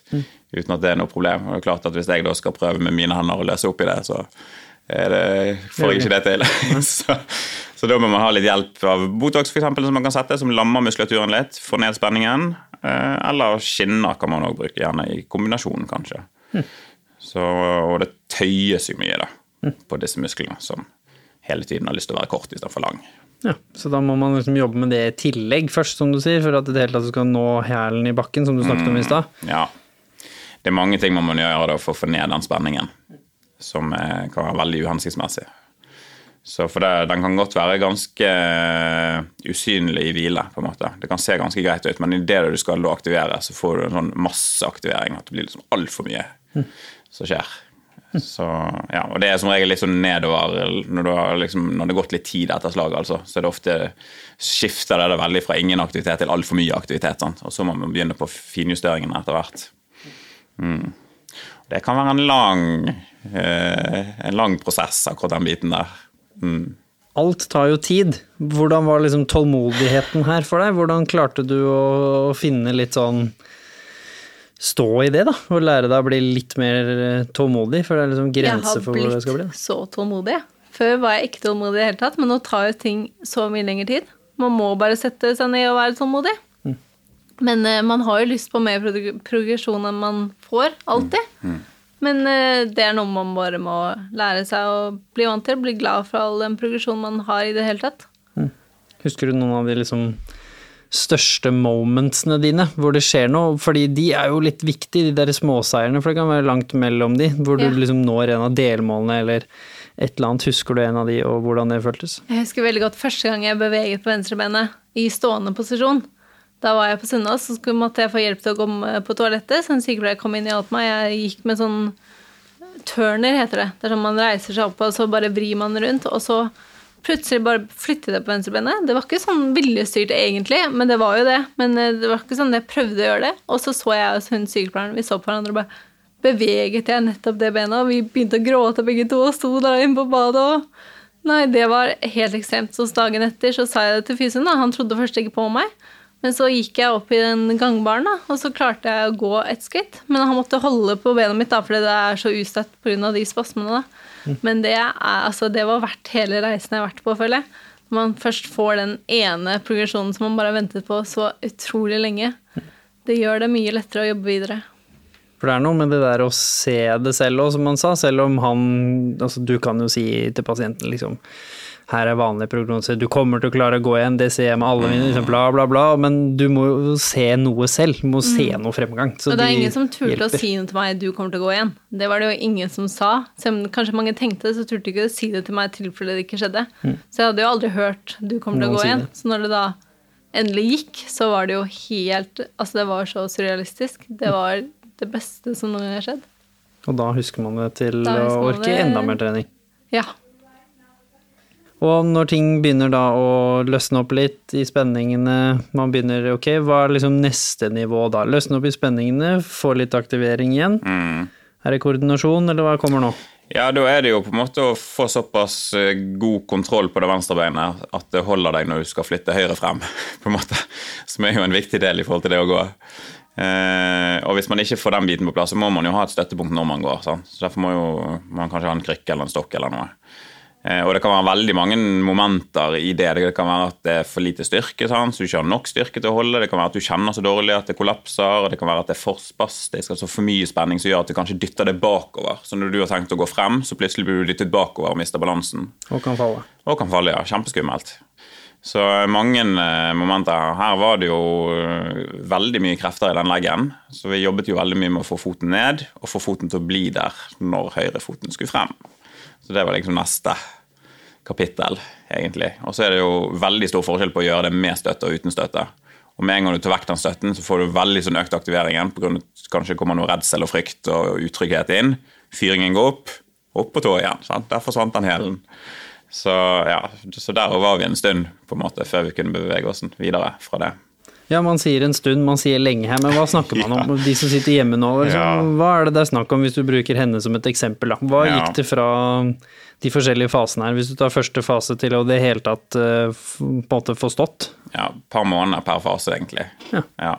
Uten at det er noe problem. Og det er klart at Hvis jeg da skal prøve med mine hender å løse opp i det, så det, får jeg ikke det til. så, så da må man ha litt hjelp av Botox for eksempel, som man kan sette, som lammer muskulaturen litt, får ned spenningen. Eh, Eller skinner kan man òg bruke, gjerne i kombinasjon, kanskje. Så, og det tøyes jo mye da, på disse musklene, som hele tiden har lyst til å være kort istedenfor lang. Ja, Så da må man liksom jobbe med det i tillegg først, som du sier, for at det hele tatt skal nå hælen i bakken, som du snakket om i stad. Ja. Det er mange ting man må gjøre da, for å få ned den spenningen, som eh, kan være veldig uhensiktsmessig. Så for det, Den kan godt være ganske eh, usynlig i hvile. på en måte. Det kan se ganske greit ut, men idet du skal aktivere, så får du en sånn masseaktivering. At det blir liksom altfor mye som skjer. Så, ja, og Det er som regel litt sånn nedover når, liksom, når det har gått litt tid etter slaget. Altså, så er det ofte skifter det veldig fra ingen aktivitet til altfor mye aktivitet. Sant? Og så må man begynne på finjusteringene etter hvert. Mm. Det kan være en lang, eh, en lang prosess, akkurat den biten der. Mm. Alt tar jo tid. Hvordan var liksom tålmodigheten her for deg? Hvordan klarte du å finne litt sånn stå i det, da? Og lære deg å bli litt mer eh, tålmodig? For det er liksom grenser for hvor det skal bli. Jeg har blitt så tålmodig. Før var jeg ikke tålmodig i det hele tatt, men nå tar jo ting så mye lengre tid. Man må bare sette seg ned og være tålmodig. Mm. Men uh, man har jo lyst på mer progresjon enn man får, alltid. Mm. Men uh, det er noe man bare må lære seg å bli vant til. Bli glad for all den progresjonen man har i det hele tatt. Husker du noen av de liksom største momentsene dine, hvor det skjer noe? Fordi de er jo litt viktige, de der småseierne, for det kan være langt mellom de. Hvor du liksom når en av delmålene, eller et eller annet. Husker du en av de, og hvordan det føltes? Jeg husker veldig godt første gang jeg beveget på venstrebenet i stående posisjon. Da var jeg på Sunnaas, så skulle, måtte jeg få hjelp til å komme på toalettet. Så en sykepleier kom inn og hjalp meg. Jeg gikk med sånn turner, heter det. Det er sånn man reiser seg opp, og så bare vrir man rundt. Og så plutselig bare flyttet jeg på venstrebenet. Det var ikke sånn viljestyrt egentlig, men det var jo det. Men eh, det var ikke sånn jeg prøvde å gjøre det. Og så så jeg hun sykepleieren, vi så på hverandre og bare beveget jeg nettopp det benet, og vi begynte å gråte begge to og sto der inne på badet og Nei, det var helt ekstremt. Så dagen etter så sa jeg det til fysioen. Han trodde først ikke på meg. Men så gikk jeg opp i den gangbaren, da, og så klarte jeg å gå et skritt. Men han måtte holde på benet mitt, da, fordi det er så ustøtt pga. de spasmene. da. Men det, er, altså, det var verdt hele reisen jeg har vært på, føler jeg. Når man først får den ene progresjonen som man bare har ventet på så utrolig lenge. Det gjør det mye lettere å jobbe videre. For det er noe med det der å se det selv òg, som han sa. Selv om han Altså, du kan jo si til pasienten liksom her er vanlig prognose, du kommer til å klare å gå igjen, det ser jeg med alle mine, liksom, bla, bla, bla. Men du må jo se noe selv. Du må se noe fremgang. Og det er de ingen som turte hjelper. å si noe til meg 'du kommer til å gå igjen'. Det var det jo ingen som sa. Selv om kanskje mange tenkte det, så turte de ikke å si det til meg i tilfelle det ikke skjedde. Så jeg hadde jo aldri hørt 'du kommer til å gå igjen'. Så når det da endelig gikk, så var det jo helt Altså, det var så surrealistisk. Det var det beste som noen gang har skjedd. Og da husker man det til å orke det. enda mer trening. Ja. Og når ting begynner da å løsne opp litt i spenningene, man begynner ok, hva er liksom neste nivå da? Løsne opp i spenningene, få litt aktivering igjen. Mm. Er det koordinasjon, eller hva kommer nå? Ja, da er det jo på en måte å få såpass eh, god kontroll på det venstre beinet at det holder deg når du skal flytte høyre frem, på en måte. Som er jo en viktig del i forhold til det å gå. Eh, og hvis man ikke får den biten på plass, så må man jo ha et støttepunkt når man går. Sant? Så derfor må jo man kanskje ha en krykke eller en stokk eller noe. Eh, og det kan være veldig mange momenter i det. Det kan være at det er for lite styrke, sant? så du ikke har nok styrke til å holde. Det kan være at du kjenner så dårlig at det kollapser. og Det kan være at det er for spastisk, altså for mye spenning som gjør at du kanskje dytter det bakover. Så når du har tenkt å gå frem, så plutselig blir du dyttet bakover og mister balansen. Og kan falle. Og kan falle, ja. Kjempeskummelt. Så mange eh, momenter. Her var det jo eh, veldig mye krefter i den leggen. Så vi jobbet jo veldig mye med å få foten ned, og få foten til å bli der når høyrefoten skulle frem. Så det var liksom neste kapittel, egentlig. Og så er det jo veldig stor forskjell på å gjøre det med støtte og uten støtte. Og med en gang du tar vekk den støtten, så får du veldig sånn økt aktivering igjen. På grunn av at kanskje kommer noe redsel og frykt og utrygghet inn. Fyringen går opp, opp på tå igjen. Sant? Der forsvant den hælen. Så ja, så der var vi en stund på en måte før vi kunne bevege oss videre fra det. Ja, man sier en stund, man sier lenge her, men hva snakker man om? De som sitter hjemme nå, liksom, Ja. hva er det det er snakk om hvis du bruker henne som et eksempel? Da? Hva Ja. gikk det fra de forskjellige fasene her, hvis du tar første fase til å det hele tatt eh, på en måte få stått? Ja, et par måneder per fase, egentlig. Ja.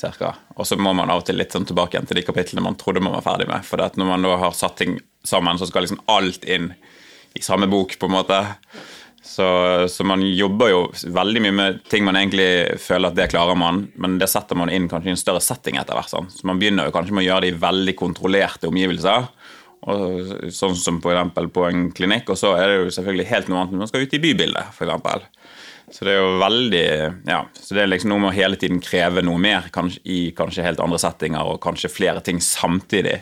cirka. Og så må man av og til litt sånn tilbake igjen til de kapitlene man trodde man var ferdig med. For når man da har satt ting sammen, så skal liksom alt inn i samme bok, på en måte. Så, så man jobber jo veldig mye med ting man egentlig føler at det klarer man, men det setter man inn kanskje i en større setting etter hvert. Sånn. Så man begynner jo kanskje med å gjøre det i veldig kontrollerte omgivelser. Og, sånn som f.eks. på en klinikk, og så er det jo selvfølgelig helt noe annet når man skal ut i bybildet, eksempel. Så det er jo veldig Ja, så det er liksom noe med å hele tiden kreve noe mer kanskje, i kanskje helt andre settinger og kanskje flere ting samtidig.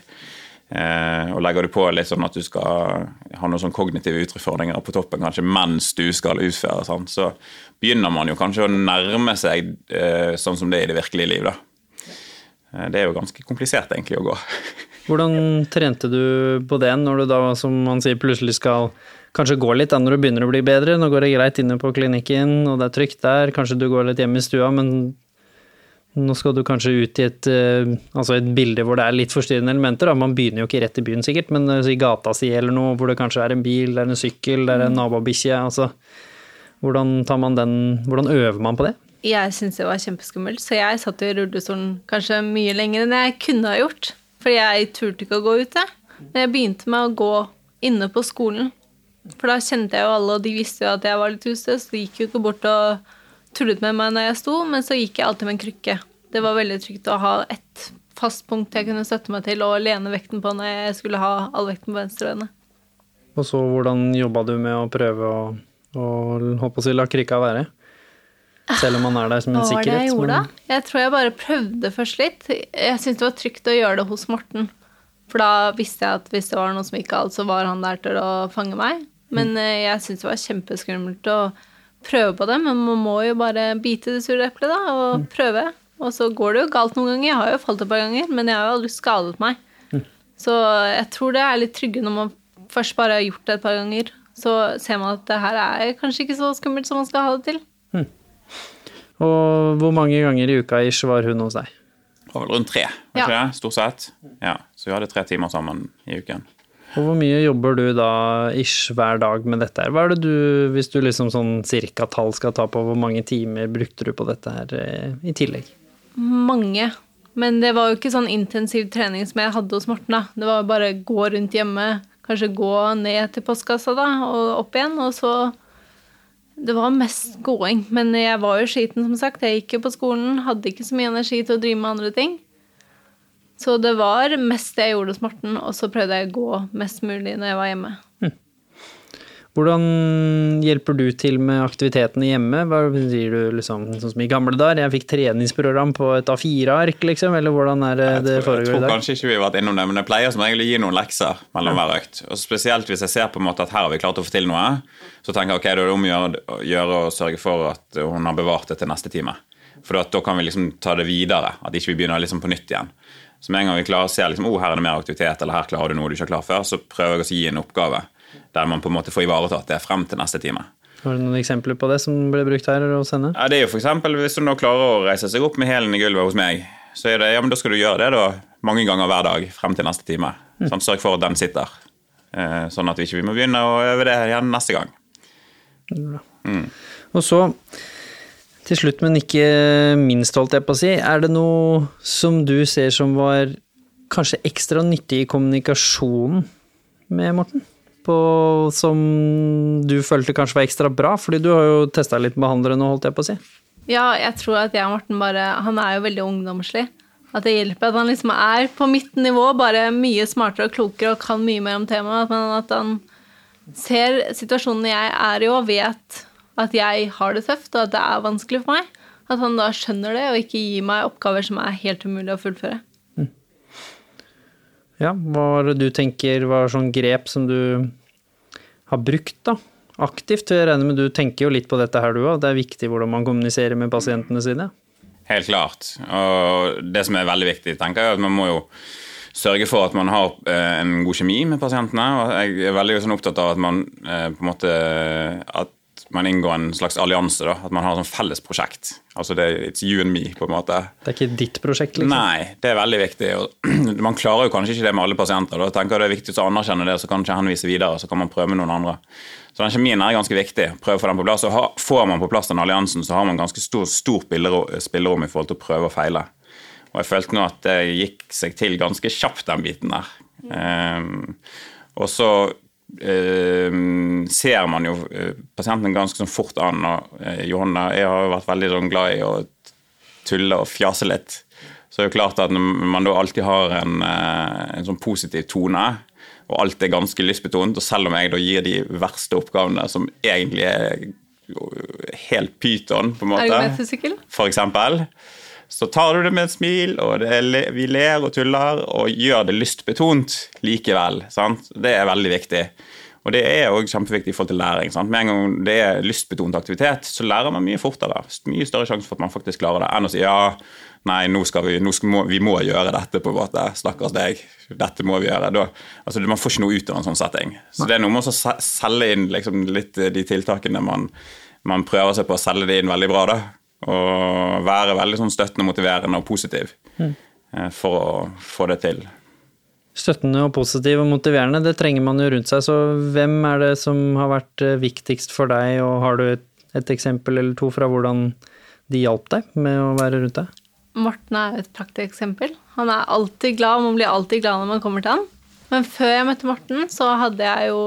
Eh, og legger du på litt sånn at du skal ha noen sånn kognitive utfordringer på toppen kanskje mens du skal utføre, sånn, så begynner man jo kanskje å nærme seg eh, sånn som det er i det virkelige liv. da. Eh, det er jo ganske komplisert egentlig å gå. Hvordan trente du på det når du da, som man sier, plutselig skal kanskje gå litt da når du begynner å bli bedre? Nå går det greit inne på klinikken, og det er trygt der, kanskje du går litt hjemme i stua, men nå skal du kanskje ut i et, eh, altså et bilde hvor det er litt forstyrrende elementer. Da. Man begynner jo ikke rett i byen sikkert, men eh, i gata si eller noe hvor det kanskje er en bil, det er en sykkel, det er en nabobikkje. Altså, hvordan, tar man den, hvordan øver man på det? Jeg syns det var kjempeskummelt, så jeg satt i rullestolen kanskje mye lenger enn jeg kunne ha gjort. For jeg turte ikke å gå ute. Men jeg begynte med å gå inne på skolen. For da kjente jeg jo alle, og de visste jo at jeg var litt ustø, så de gikk jo ikke bort og tullet med meg når jeg sto, men så gikk jeg alltid med en krykke. Det var veldig trygt å ha ett fast punkt jeg kunne støtte meg til og lene vekten på når jeg skulle ha all vekten på venstre øyne. Og så hvordan jobba du med å prøve å, å holdt å si, la krykka være? Selv om man er der som en sikkerhet? Hva var det jeg gjorde da? Jeg tror jeg bare prøvde først litt. Jeg syntes det var trygt å gjøre det hos Morten. For da visste jeg at hvis det var noe som gikk galt, så var han der til å fange meg. Men eh, jeg syntes det var kjempeskummelt å prøve på det. Men man må jo bare bite det sure eplet, da, og prøve. Og så går det jo galt noen ganger. Jeg har jo falt et par ganger, men jeg har jo aldri skadet meg. Så jeg tror det er litt tryggere når man først bare har gjort det et par ganger. Så ser man at det her er kanskje ikke så skummelt som man skal ha det til. Og hvor mange ganger i uka ish var hun hos deg? var vel rundt tre, var Ja. det? Stort sett. Ja, Så vi hadde tre timer sammen i uken. Og hvor mye jobber du da ish hver dag med dette her? Hva er det du, hvis du liksom sånn cirka tall skal ta på, hvor mange timer brukte du på dette her eh, i tillegg? Mange. Men det var jo ikke sånn intensiv trening som jeg hadde hos Morten. da. Det var bare gå rundt hjemme, kanskje gå ned til postkassa da, og opp igjen. Og så Det var mest gåing. Men jeg var jo skiten, som sagt. Jeg gikk jo på skolen, hadde ikke så mye energi til å drive med andre ting. Så det var mest det jeg gjorde hos Morten, og så prøvde jeg å gå mest mulig når jeg var hjemme. Hvordan hjelper du til med aktivitetene hjemme? Hva sier du liksom, sånn som i gamle dager, jeg fikk treningsprogram på et A4-ark, liksom, eller hvordan er det det foregår i dag? jeg tror kanskje ikke vi har vært innom det, men jeg pleier som regel å gi noen lekser mellom hver økt. Og Spesielt hvis jeg ser på en måte at her har vi klart å få til noe, så tenker jeg ok, da er det om å gjøre, å gjøre å sørge for at hun har bevart det til neste time. For da kan vi liksom ta det videre, at ikke vi begynner liksom på nytt igjen. Så med en gang vi klarer å se liksom, oh, her er det mer aktivitet, eller her klarer du noe du ikke har klart før, så prøver jeg å gi en oppgave der man på en måte får ivaretatt det frem til neste time. Har du noen eksempler på det som ble brukt her hos henne? Ja, det er jo for eksempel, Hvis hun nå klarer å reise seg opp med hælen i gulvet hos meg, så er det, ja, men da skal du gjøre det da mange ganger hver dag frem til neste time. Sånn, sørg for at den sitter. Eh, sånn at vi ikke må begynne å øve det igjen neste gang. Og så, til slutt, men ikke minst, holdt jeg på å si, er det noe som du ser som var kanskje ekstra nyttig i kommunikasjonen med Morten? På, som du følte kanskje var ekstra bra? Fordi du har jo testa litt behandlere nå, holdt jeg på å si. Ja, jeg tror at jeg og Morten bare Han er jo veldig ungdomslig. At det hjelper at han liksom er på mitt nivå, bare mye smartere og klokere og kan mye mer om temaet. Men at han ser situasjonen jeg er i og vet at jeg har det tøft, og at det er vanskelig for meg. At han da skjønner det, og ikke gir meg oppgaver som er helt umulig å fullføre. Ja, hva er det du tenker var sånn grep som du har brukt, da? Aktivt. Jeg regner med du tenker jo litt på dette her, du òg. Det er viktig hvordan man kommuniserer med pasientene sine. Helt klart. Og det som er veldig viktig, tenker jeg, er at man må jo sørge for at man har eh, en god kjemi med pasientene. og Jeg er veldig sånn opptatt av at man eh, på en måte at man inngår en slags allianse. da, At man har et sånn felles prosjekt. Altså det it's you and me, på en måte. Det er ikke ditt prosjekt, liksom. Nei, det er veldig viktig. og Man klarer jo kanskje ikke det med alle pasienter. Da tenker det er viktig å anerkjenne det, så kan ikke henvise videre. Så kan man prøve med noen andre. Så den kjemien er ganske viktig. Prøve å få den på plass. Og får man på plass den alliansen, så har man ganske stor, stor spillerom, i forhold til å prøve og feile. Og jeg følte nå at det gikk seg til ganske kjapt, den biten der. Um, og så ser man jo eh, pasienten ganske sånn fort an. Og eh, Johanna jeg har jo vært veldig sånn glad i å tulle og fjase litt. Så det er jo klart at når man da alltid har en, eh, en sånn positiv tone, og alt er ganske lystbetont, og selv om jeg da gir de verste oppgavene, som egentlig er helt pyton, på en måte, for eksempel, så tar du det med et smil, og er, vi ler og tuller, og gjør det lystbetont likevel. Sant? Det er veldig viktig. Og det er òg kjempeviktig i forhold til læring. Sant? Med en gang det er lystbetont aktivitet, så lærer man mye fortere. Mye større sjanse for at man faktisk klarer det, enn å si ja, nei, nå skal vi, nå skal, må, vi må gjøre dette, på en måte. Stakkars deg. Dette må vi gjøre. Da, altså, man får ikke noe ut av en sånn setting. Så det er noe med å selge inn liksom, litt de tiltakene man, man prøver seg på å selge det inn veldig bra. da. Og være veldig sånn støttende, motiverende og positiv mm. for å få det til. Støttende og positiv og motiverende, det trenger man jo rundt seg. Så hvem er det som har vært eh, viktigst for deg, og har du et, et eksempel eller to fra hvordan de hjalp deg med å være rundt deg? Morten er et et prakteksempel. Han er alltid glad, og man blir alltid glad når man kommer til han. Men før jeg møtte Morten, så hadde jeg jo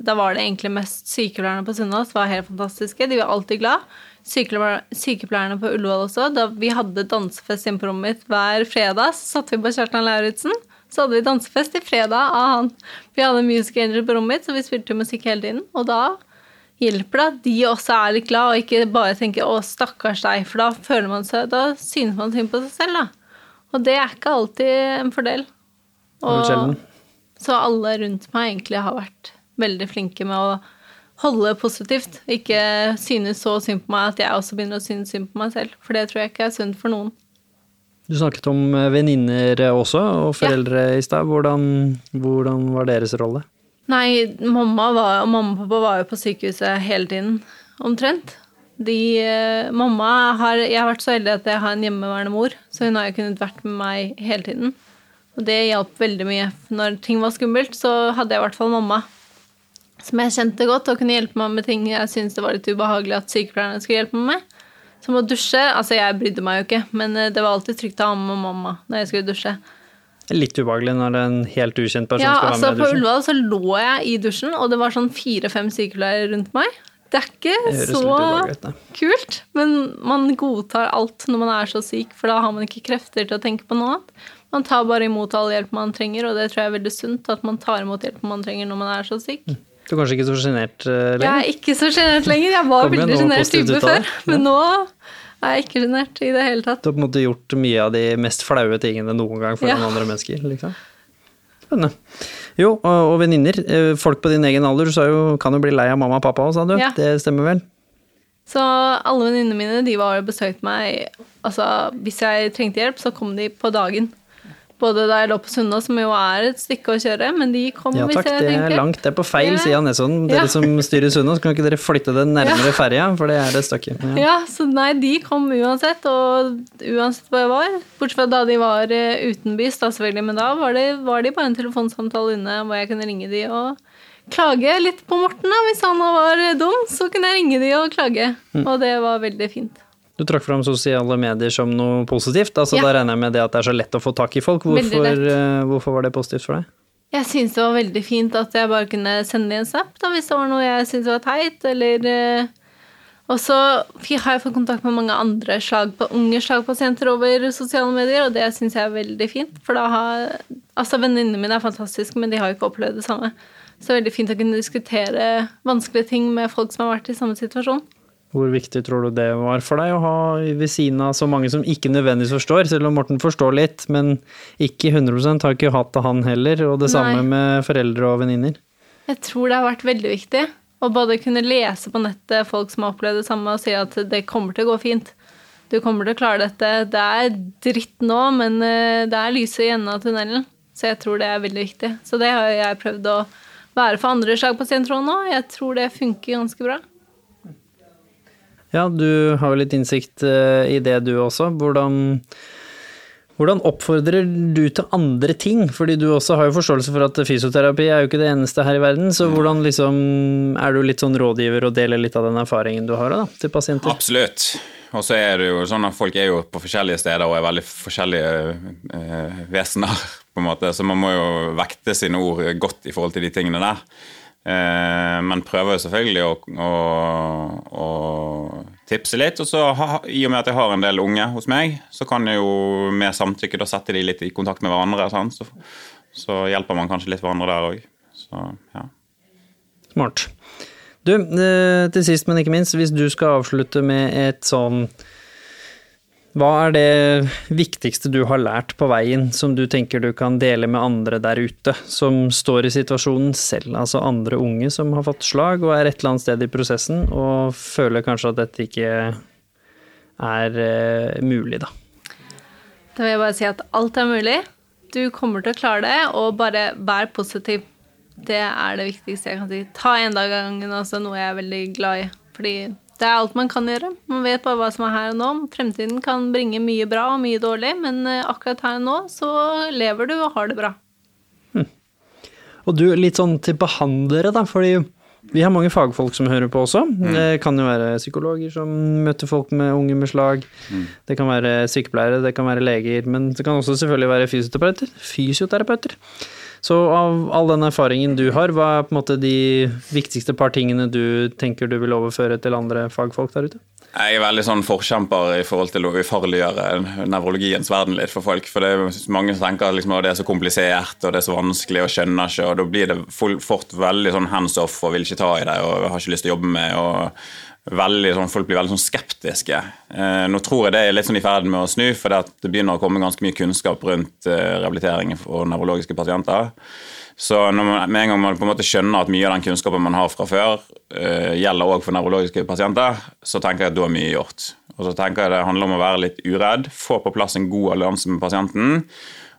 Da var det egentlig mest sykepleierne på Sunnaas var helt fantastiske. De var alltid glad. Sykepleier- Sykepleierne på Ullevål også. Da vi hadde dansefest inne på rommet mitt hver fredag, så satte vi på Kjartan Lauritzen. Så hadde vi dansefest i fredag av han. Vi hadde Music Angel på rommet mitt, så vi spilte musikk hele tiden. Og da hjelper det at de også er litt glad, og ikke bare tenker 'å, stakkars deg', for da føler man seg, da synes man synd på seg selv, da. Og det er ikke alltid en fordel. Og, så alle rundt meg egentlig har vært veldig flinke med å holde positivt. Ikke synes så synd på meg at jeg også begynner å synes synd på meg selv. For det tror jeg ikke er sunt for noen. Du snakket om eh, venninner også, og foreldre i stad. Hvordan, hvordan var deres rolle? Nei, mamma, var, mamma og pappa var jo på sykehuset hele tiden, omtrent. De, eh, mamma har Jeg har vært så heldig at jeg har en hjemmeværende mor, så hun har jo kunnet vært med meg hele tiden. Og det hjalp veldig mye. Når ting var skummelt, så hadde jeg i hvert fall mamma. Som jeg kjente godt, og kunne hjelpe meg med ting jeg syntes det var litt ubehagelig at sykepleierne skulle hjelpe meg med. Som å dusje. Altså, jeg brydde meg jo ikke, men eh, det var alltid trygt å ha med mamma når jeg skulle dusje. Litt ubehagelig når en helt ukjent person Ja, skal altså være med i dusjen. På Ullevål så lå jeg i dusjen, og det var sånn fire-fem sykepleiere rundt meg. Det er ikke Det så kult, men man godtar alt når man er så syk, for da har man ikke krefter til å tenke på noe annet. Man tar bare imot all hjelp man trenger, og det tror jeg er veldig sunt, at man tar imot hjelp man trenger når man er så syk. Du er kanskje ikke så sjenert lenger? Jeg er ikke så sjenert lenger. Jeg var veldig sjenert type før, men nå er jeg ikke sjenert i det hele tatt. Du har på en måte gjort mye av de mest flaue tingene noen gang for Ja. andre mennesker, liksom. Spennende. Jo, og, og venninner. eh, Folk på din egen alder jo, kan jo bli lei av mamma og pappa òg, sa du. Ja. Det stemmer vel? Så alle venninnene mine de var og besøkte meg altså, Hvis jeg trengte hjelp, så kom de på dagen. Både da jeg lå på Sunna, som jo er et stykke å kjøre, men de kom Ja hvis takk, jeg det er langt. Det er på feil Ja. side av Nesodden. Dere Ja. som styrer Sunnaas, kan ikke dere flytte det nærmere ferja, for det er det stykket. Ja. Ja, så nei, de kom uansett, og uansett hvor jeg var. Bortsett fra da de var eh, utenbys, da selvfølgelig, men da var, det, var de bare en telefonsamtale inne hvor jeg kunne ringe de og klage litt på Morten. da, Hvis han var eh, dum, så kunne jeg ringe de og klage. Mm. Og det var veldig fint. Du trakk fram sosiale medier som noe positivt. altså Ja. Da regner jeg med det at det er så lett å få tak i folk. Hvorfor, eh, hvorfor var det positivt for deg? Jeg syns det var veldig fint at jeg bare kunne sende de en snap da, hvis det var noe jeg syntes var teit, eller eh, Og så har jeg fått kontakt med mange andre slag på, unge slagpasienter over sosiale medier, og det syns jeg er veldig fint. For da har Altså, venninnene mine er fantastiske, men de har jo ikke opplevd det samme. Så det er veldig fint å kunne diskutere vanskelige ting med folk som har vært i samme situasjon. Hvor viktig tror du det var for deg å ha ved siden av så mange som ikke nødvendigvis forstår, selv om Morten forstår litt, men ikke 100 har ikke hatt det han heller, og det Nei. samme med foreldre og venninner. Jeg tror det har vært veldig viktig å både kunne lese på nettet folk som har opplevd det samme, og si at det kommer til å gå fint. Du kommer til å klare dette. Det er dritt nå, men eh, det er lyset i enden av tunnelen. Så jeg tror det er veldig viktig. Så det har jeg prøvd å være for andre slagpasienter òg nå. Jeg tror det funker ganske bra. Ja, du har jo litt innsikt eh, i det du også. Hvordan, hvordan oppfordrer du til andre ting? Fordi du også har jo forståelse for at fysioterapi er jo ikke det eneste her i verden, så hvordan liksom er du litt sånn rådgiver og deler litt av den erfaringen du har da, til pasienter? Absolutt. Og så er det jo sånn at folk er jo på forskjellige steder og er veldig forskjellige eh, vesener, på en måte, så man må jo vekte sine ord godt i forhold til de tingene der. Eh, men prøver jo selvfølgelig å, å, å tipse litt. Og så i og med at jeg har en del unge hos meg, så kan jeg jo med samtykke da sette de litt i kontakt med hverandre. Så, så hjelper man kanskje litt hverandre der òg. Ja. Smart. Du, eh, til sist, men ikke minst, hvis du skal avslutte med et sånn Hva er det viktigste du har lært på veien som du tenker du kan dele med andre der ute, som står i situasjonen selv, altså andre unge som har fått slag og er et eller annet sted i prosessen og føler kanskje at dette ikke er eh, mulig, da? Da vil jeg bare si at alt er mulig. Du kommer til å klare det, og bare vær positiv. Det er det viktigste jeg kan si. Ta en dag av gangen også, noe jeg er veldig glad i. Fordi det er alt man kan gjøre. Man vet bare hva som er her og nå. Fremtiden kan bringe mye bra og mye dårlig, men eh, akkurat her og nå så lever du og har det bra. Og du, litt sånn til behandlere, da, fordi vi har mange fagfolk som hører på også. Det kan jo være psykologer som møter folk med unge med slag. Det kan være sykepleiere, det kan være leger, men det kan også selvfølgelig være fysioterapeuter. fysioterapeuter. Så av all den erfaringen du har, hva er på en måte de viktigste par tingene du tenker du vil overføre til andre fagfolk der ute? Jeg er veldig sånn forkjemper i forhold til å ufarliggjøre nevrologiens verden litt for folk. For det er mange som tenker liksom, at det er så komplisert og det er så vanskelig og skjønner ikke. Og da blir det fort veldig sånn hands off og vil ikke ta i det og har ikke lyst til å jobbe med. og veldig, sånn, Folk blir veldig sånn skeptiske. Eh, nå tror jeg det er litt sånn i ferd med å snu, for det, det begynner å komme ganske mye kunnskap rundt eh, rehabilitering for nevrologiske pasienter. Så man, med en gang man på en måte skjønner at mye av den kunnskapen man har fra før, eh, gjelder også for nevrologiske pasienter, så tenker jeg at da er mye gjort. Og så tenker jeg det handler om å være litt uredd, få på plass en god allianse med pasienten,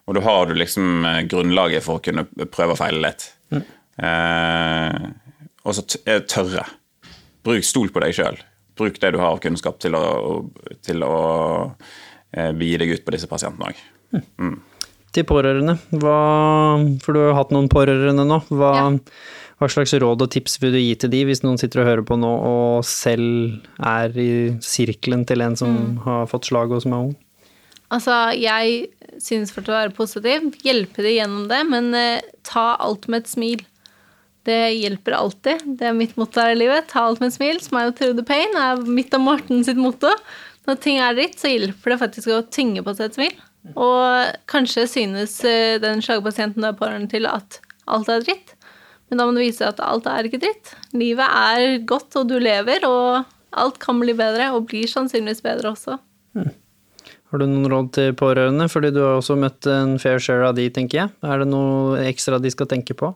og da har du liksom eh, grunnlaget for å kunne prøve og feile litt. Eh, og så eh, tørre. Bruk stol på deg sjøl. bruk det du har av kunnskap til å, til å eh, gi deg ut på disse pasientene òg. Til pårørende, hva, for du har jo hatt noen pårørende nå. Hva, hva slags råd og tips vil du gi til de hvis noen sitter og hører på nå og selv er i sirkelen til en som har fått slag og som er ung? Altså, jeg synes for å være positiv, hjelpe de gjennom det, men eh, ta alt med et smil. Det hjelper alltid. Det er mitt motto her i livet. Ta alt med et smil. Smile through the pain er mitt og Morten sitt motto. Når ting er dritt, så hjelper det faktisk å tynge på seg et smil. Og kanskje synes eh, den slagpasienten du er pårørende til at alt er dritt, men da må du vise at alt er ikke dritt. Livet er godt, og du lever, og alt kan bli bedre, og blir sannsynligvis bedre også. Har du noen råd til pårørende? Fordi du har også møtt en fair share av de, tenker jeg. Er det noe ekstra de skal tenke på?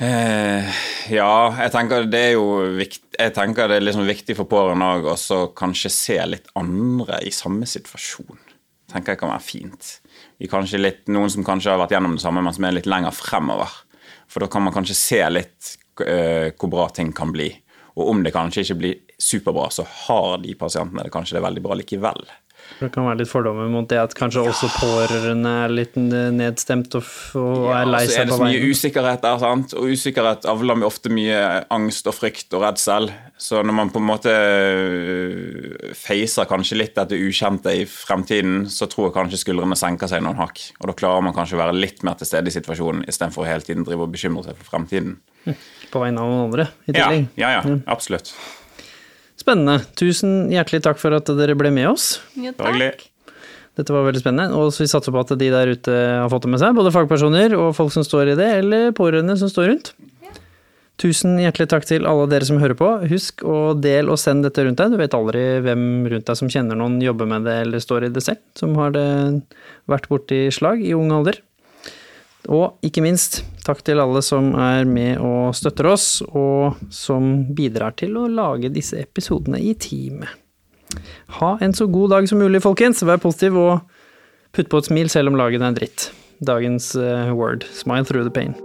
Eh, ja, jeg tenker det er jo viktig, jeg tenker det er liksom viktig for pårørende òg å kanskje se litt andre i samme situasjon. tenker jeg kan være fint. Litt, Noen som kanskje har vært gjennom det samme, men som er litt lenger fremover. For da kan man kanskje se litt uh, hvor bra ting kan bli. Og om det kanskje ikke blir superbra, så har de pasientene det kanskje det er veldig bra likevel. Det kan være litt fordommer mot det at kanskje også pårørende er litt nedstemt og, og er lei så er det så mye veien. usikkerhet der, sant? og usikkerhet avler ofte mye angst og frykt og redsel. Så når man på en måte facer feiser kanskje litt dette ukjente i fremtiden, så tror jeg kanskje skuldrene senker seg noen hakk. Og da klarer man kanskje å være litt mer til stede i situasjonen istedenfor hele tiden drive og bekymre seg for fremtiden. På vegne av noen andre, i Ja, tillegg. ja, ja absolutt. Spennende. Tusen hjertelig takk for at dere ble med oss. Ja, takk. Dette var veldig spennende, og vi satser på at de der ute har fått det med seg, både fagpersoner og folk som står i det, eller pårørende som står rundt. Tusen hjertelig takk til alle dere som hører på. Husk å del og send dette rundt deg. Du vet aldri hvem rundt deg som kjenner noen, jobber med det eller står i det selv, som har det vært borti slag i ung alder. Og ikke minst, takk til alle som er med og støtter oss, og som bidrar til å lage disse episodene i teamet. Ha en så god dag som mulig, folkens. Vær positiv og putt på et smil selv om lagen er dritt. Dagens eh, word. Smile through the pain.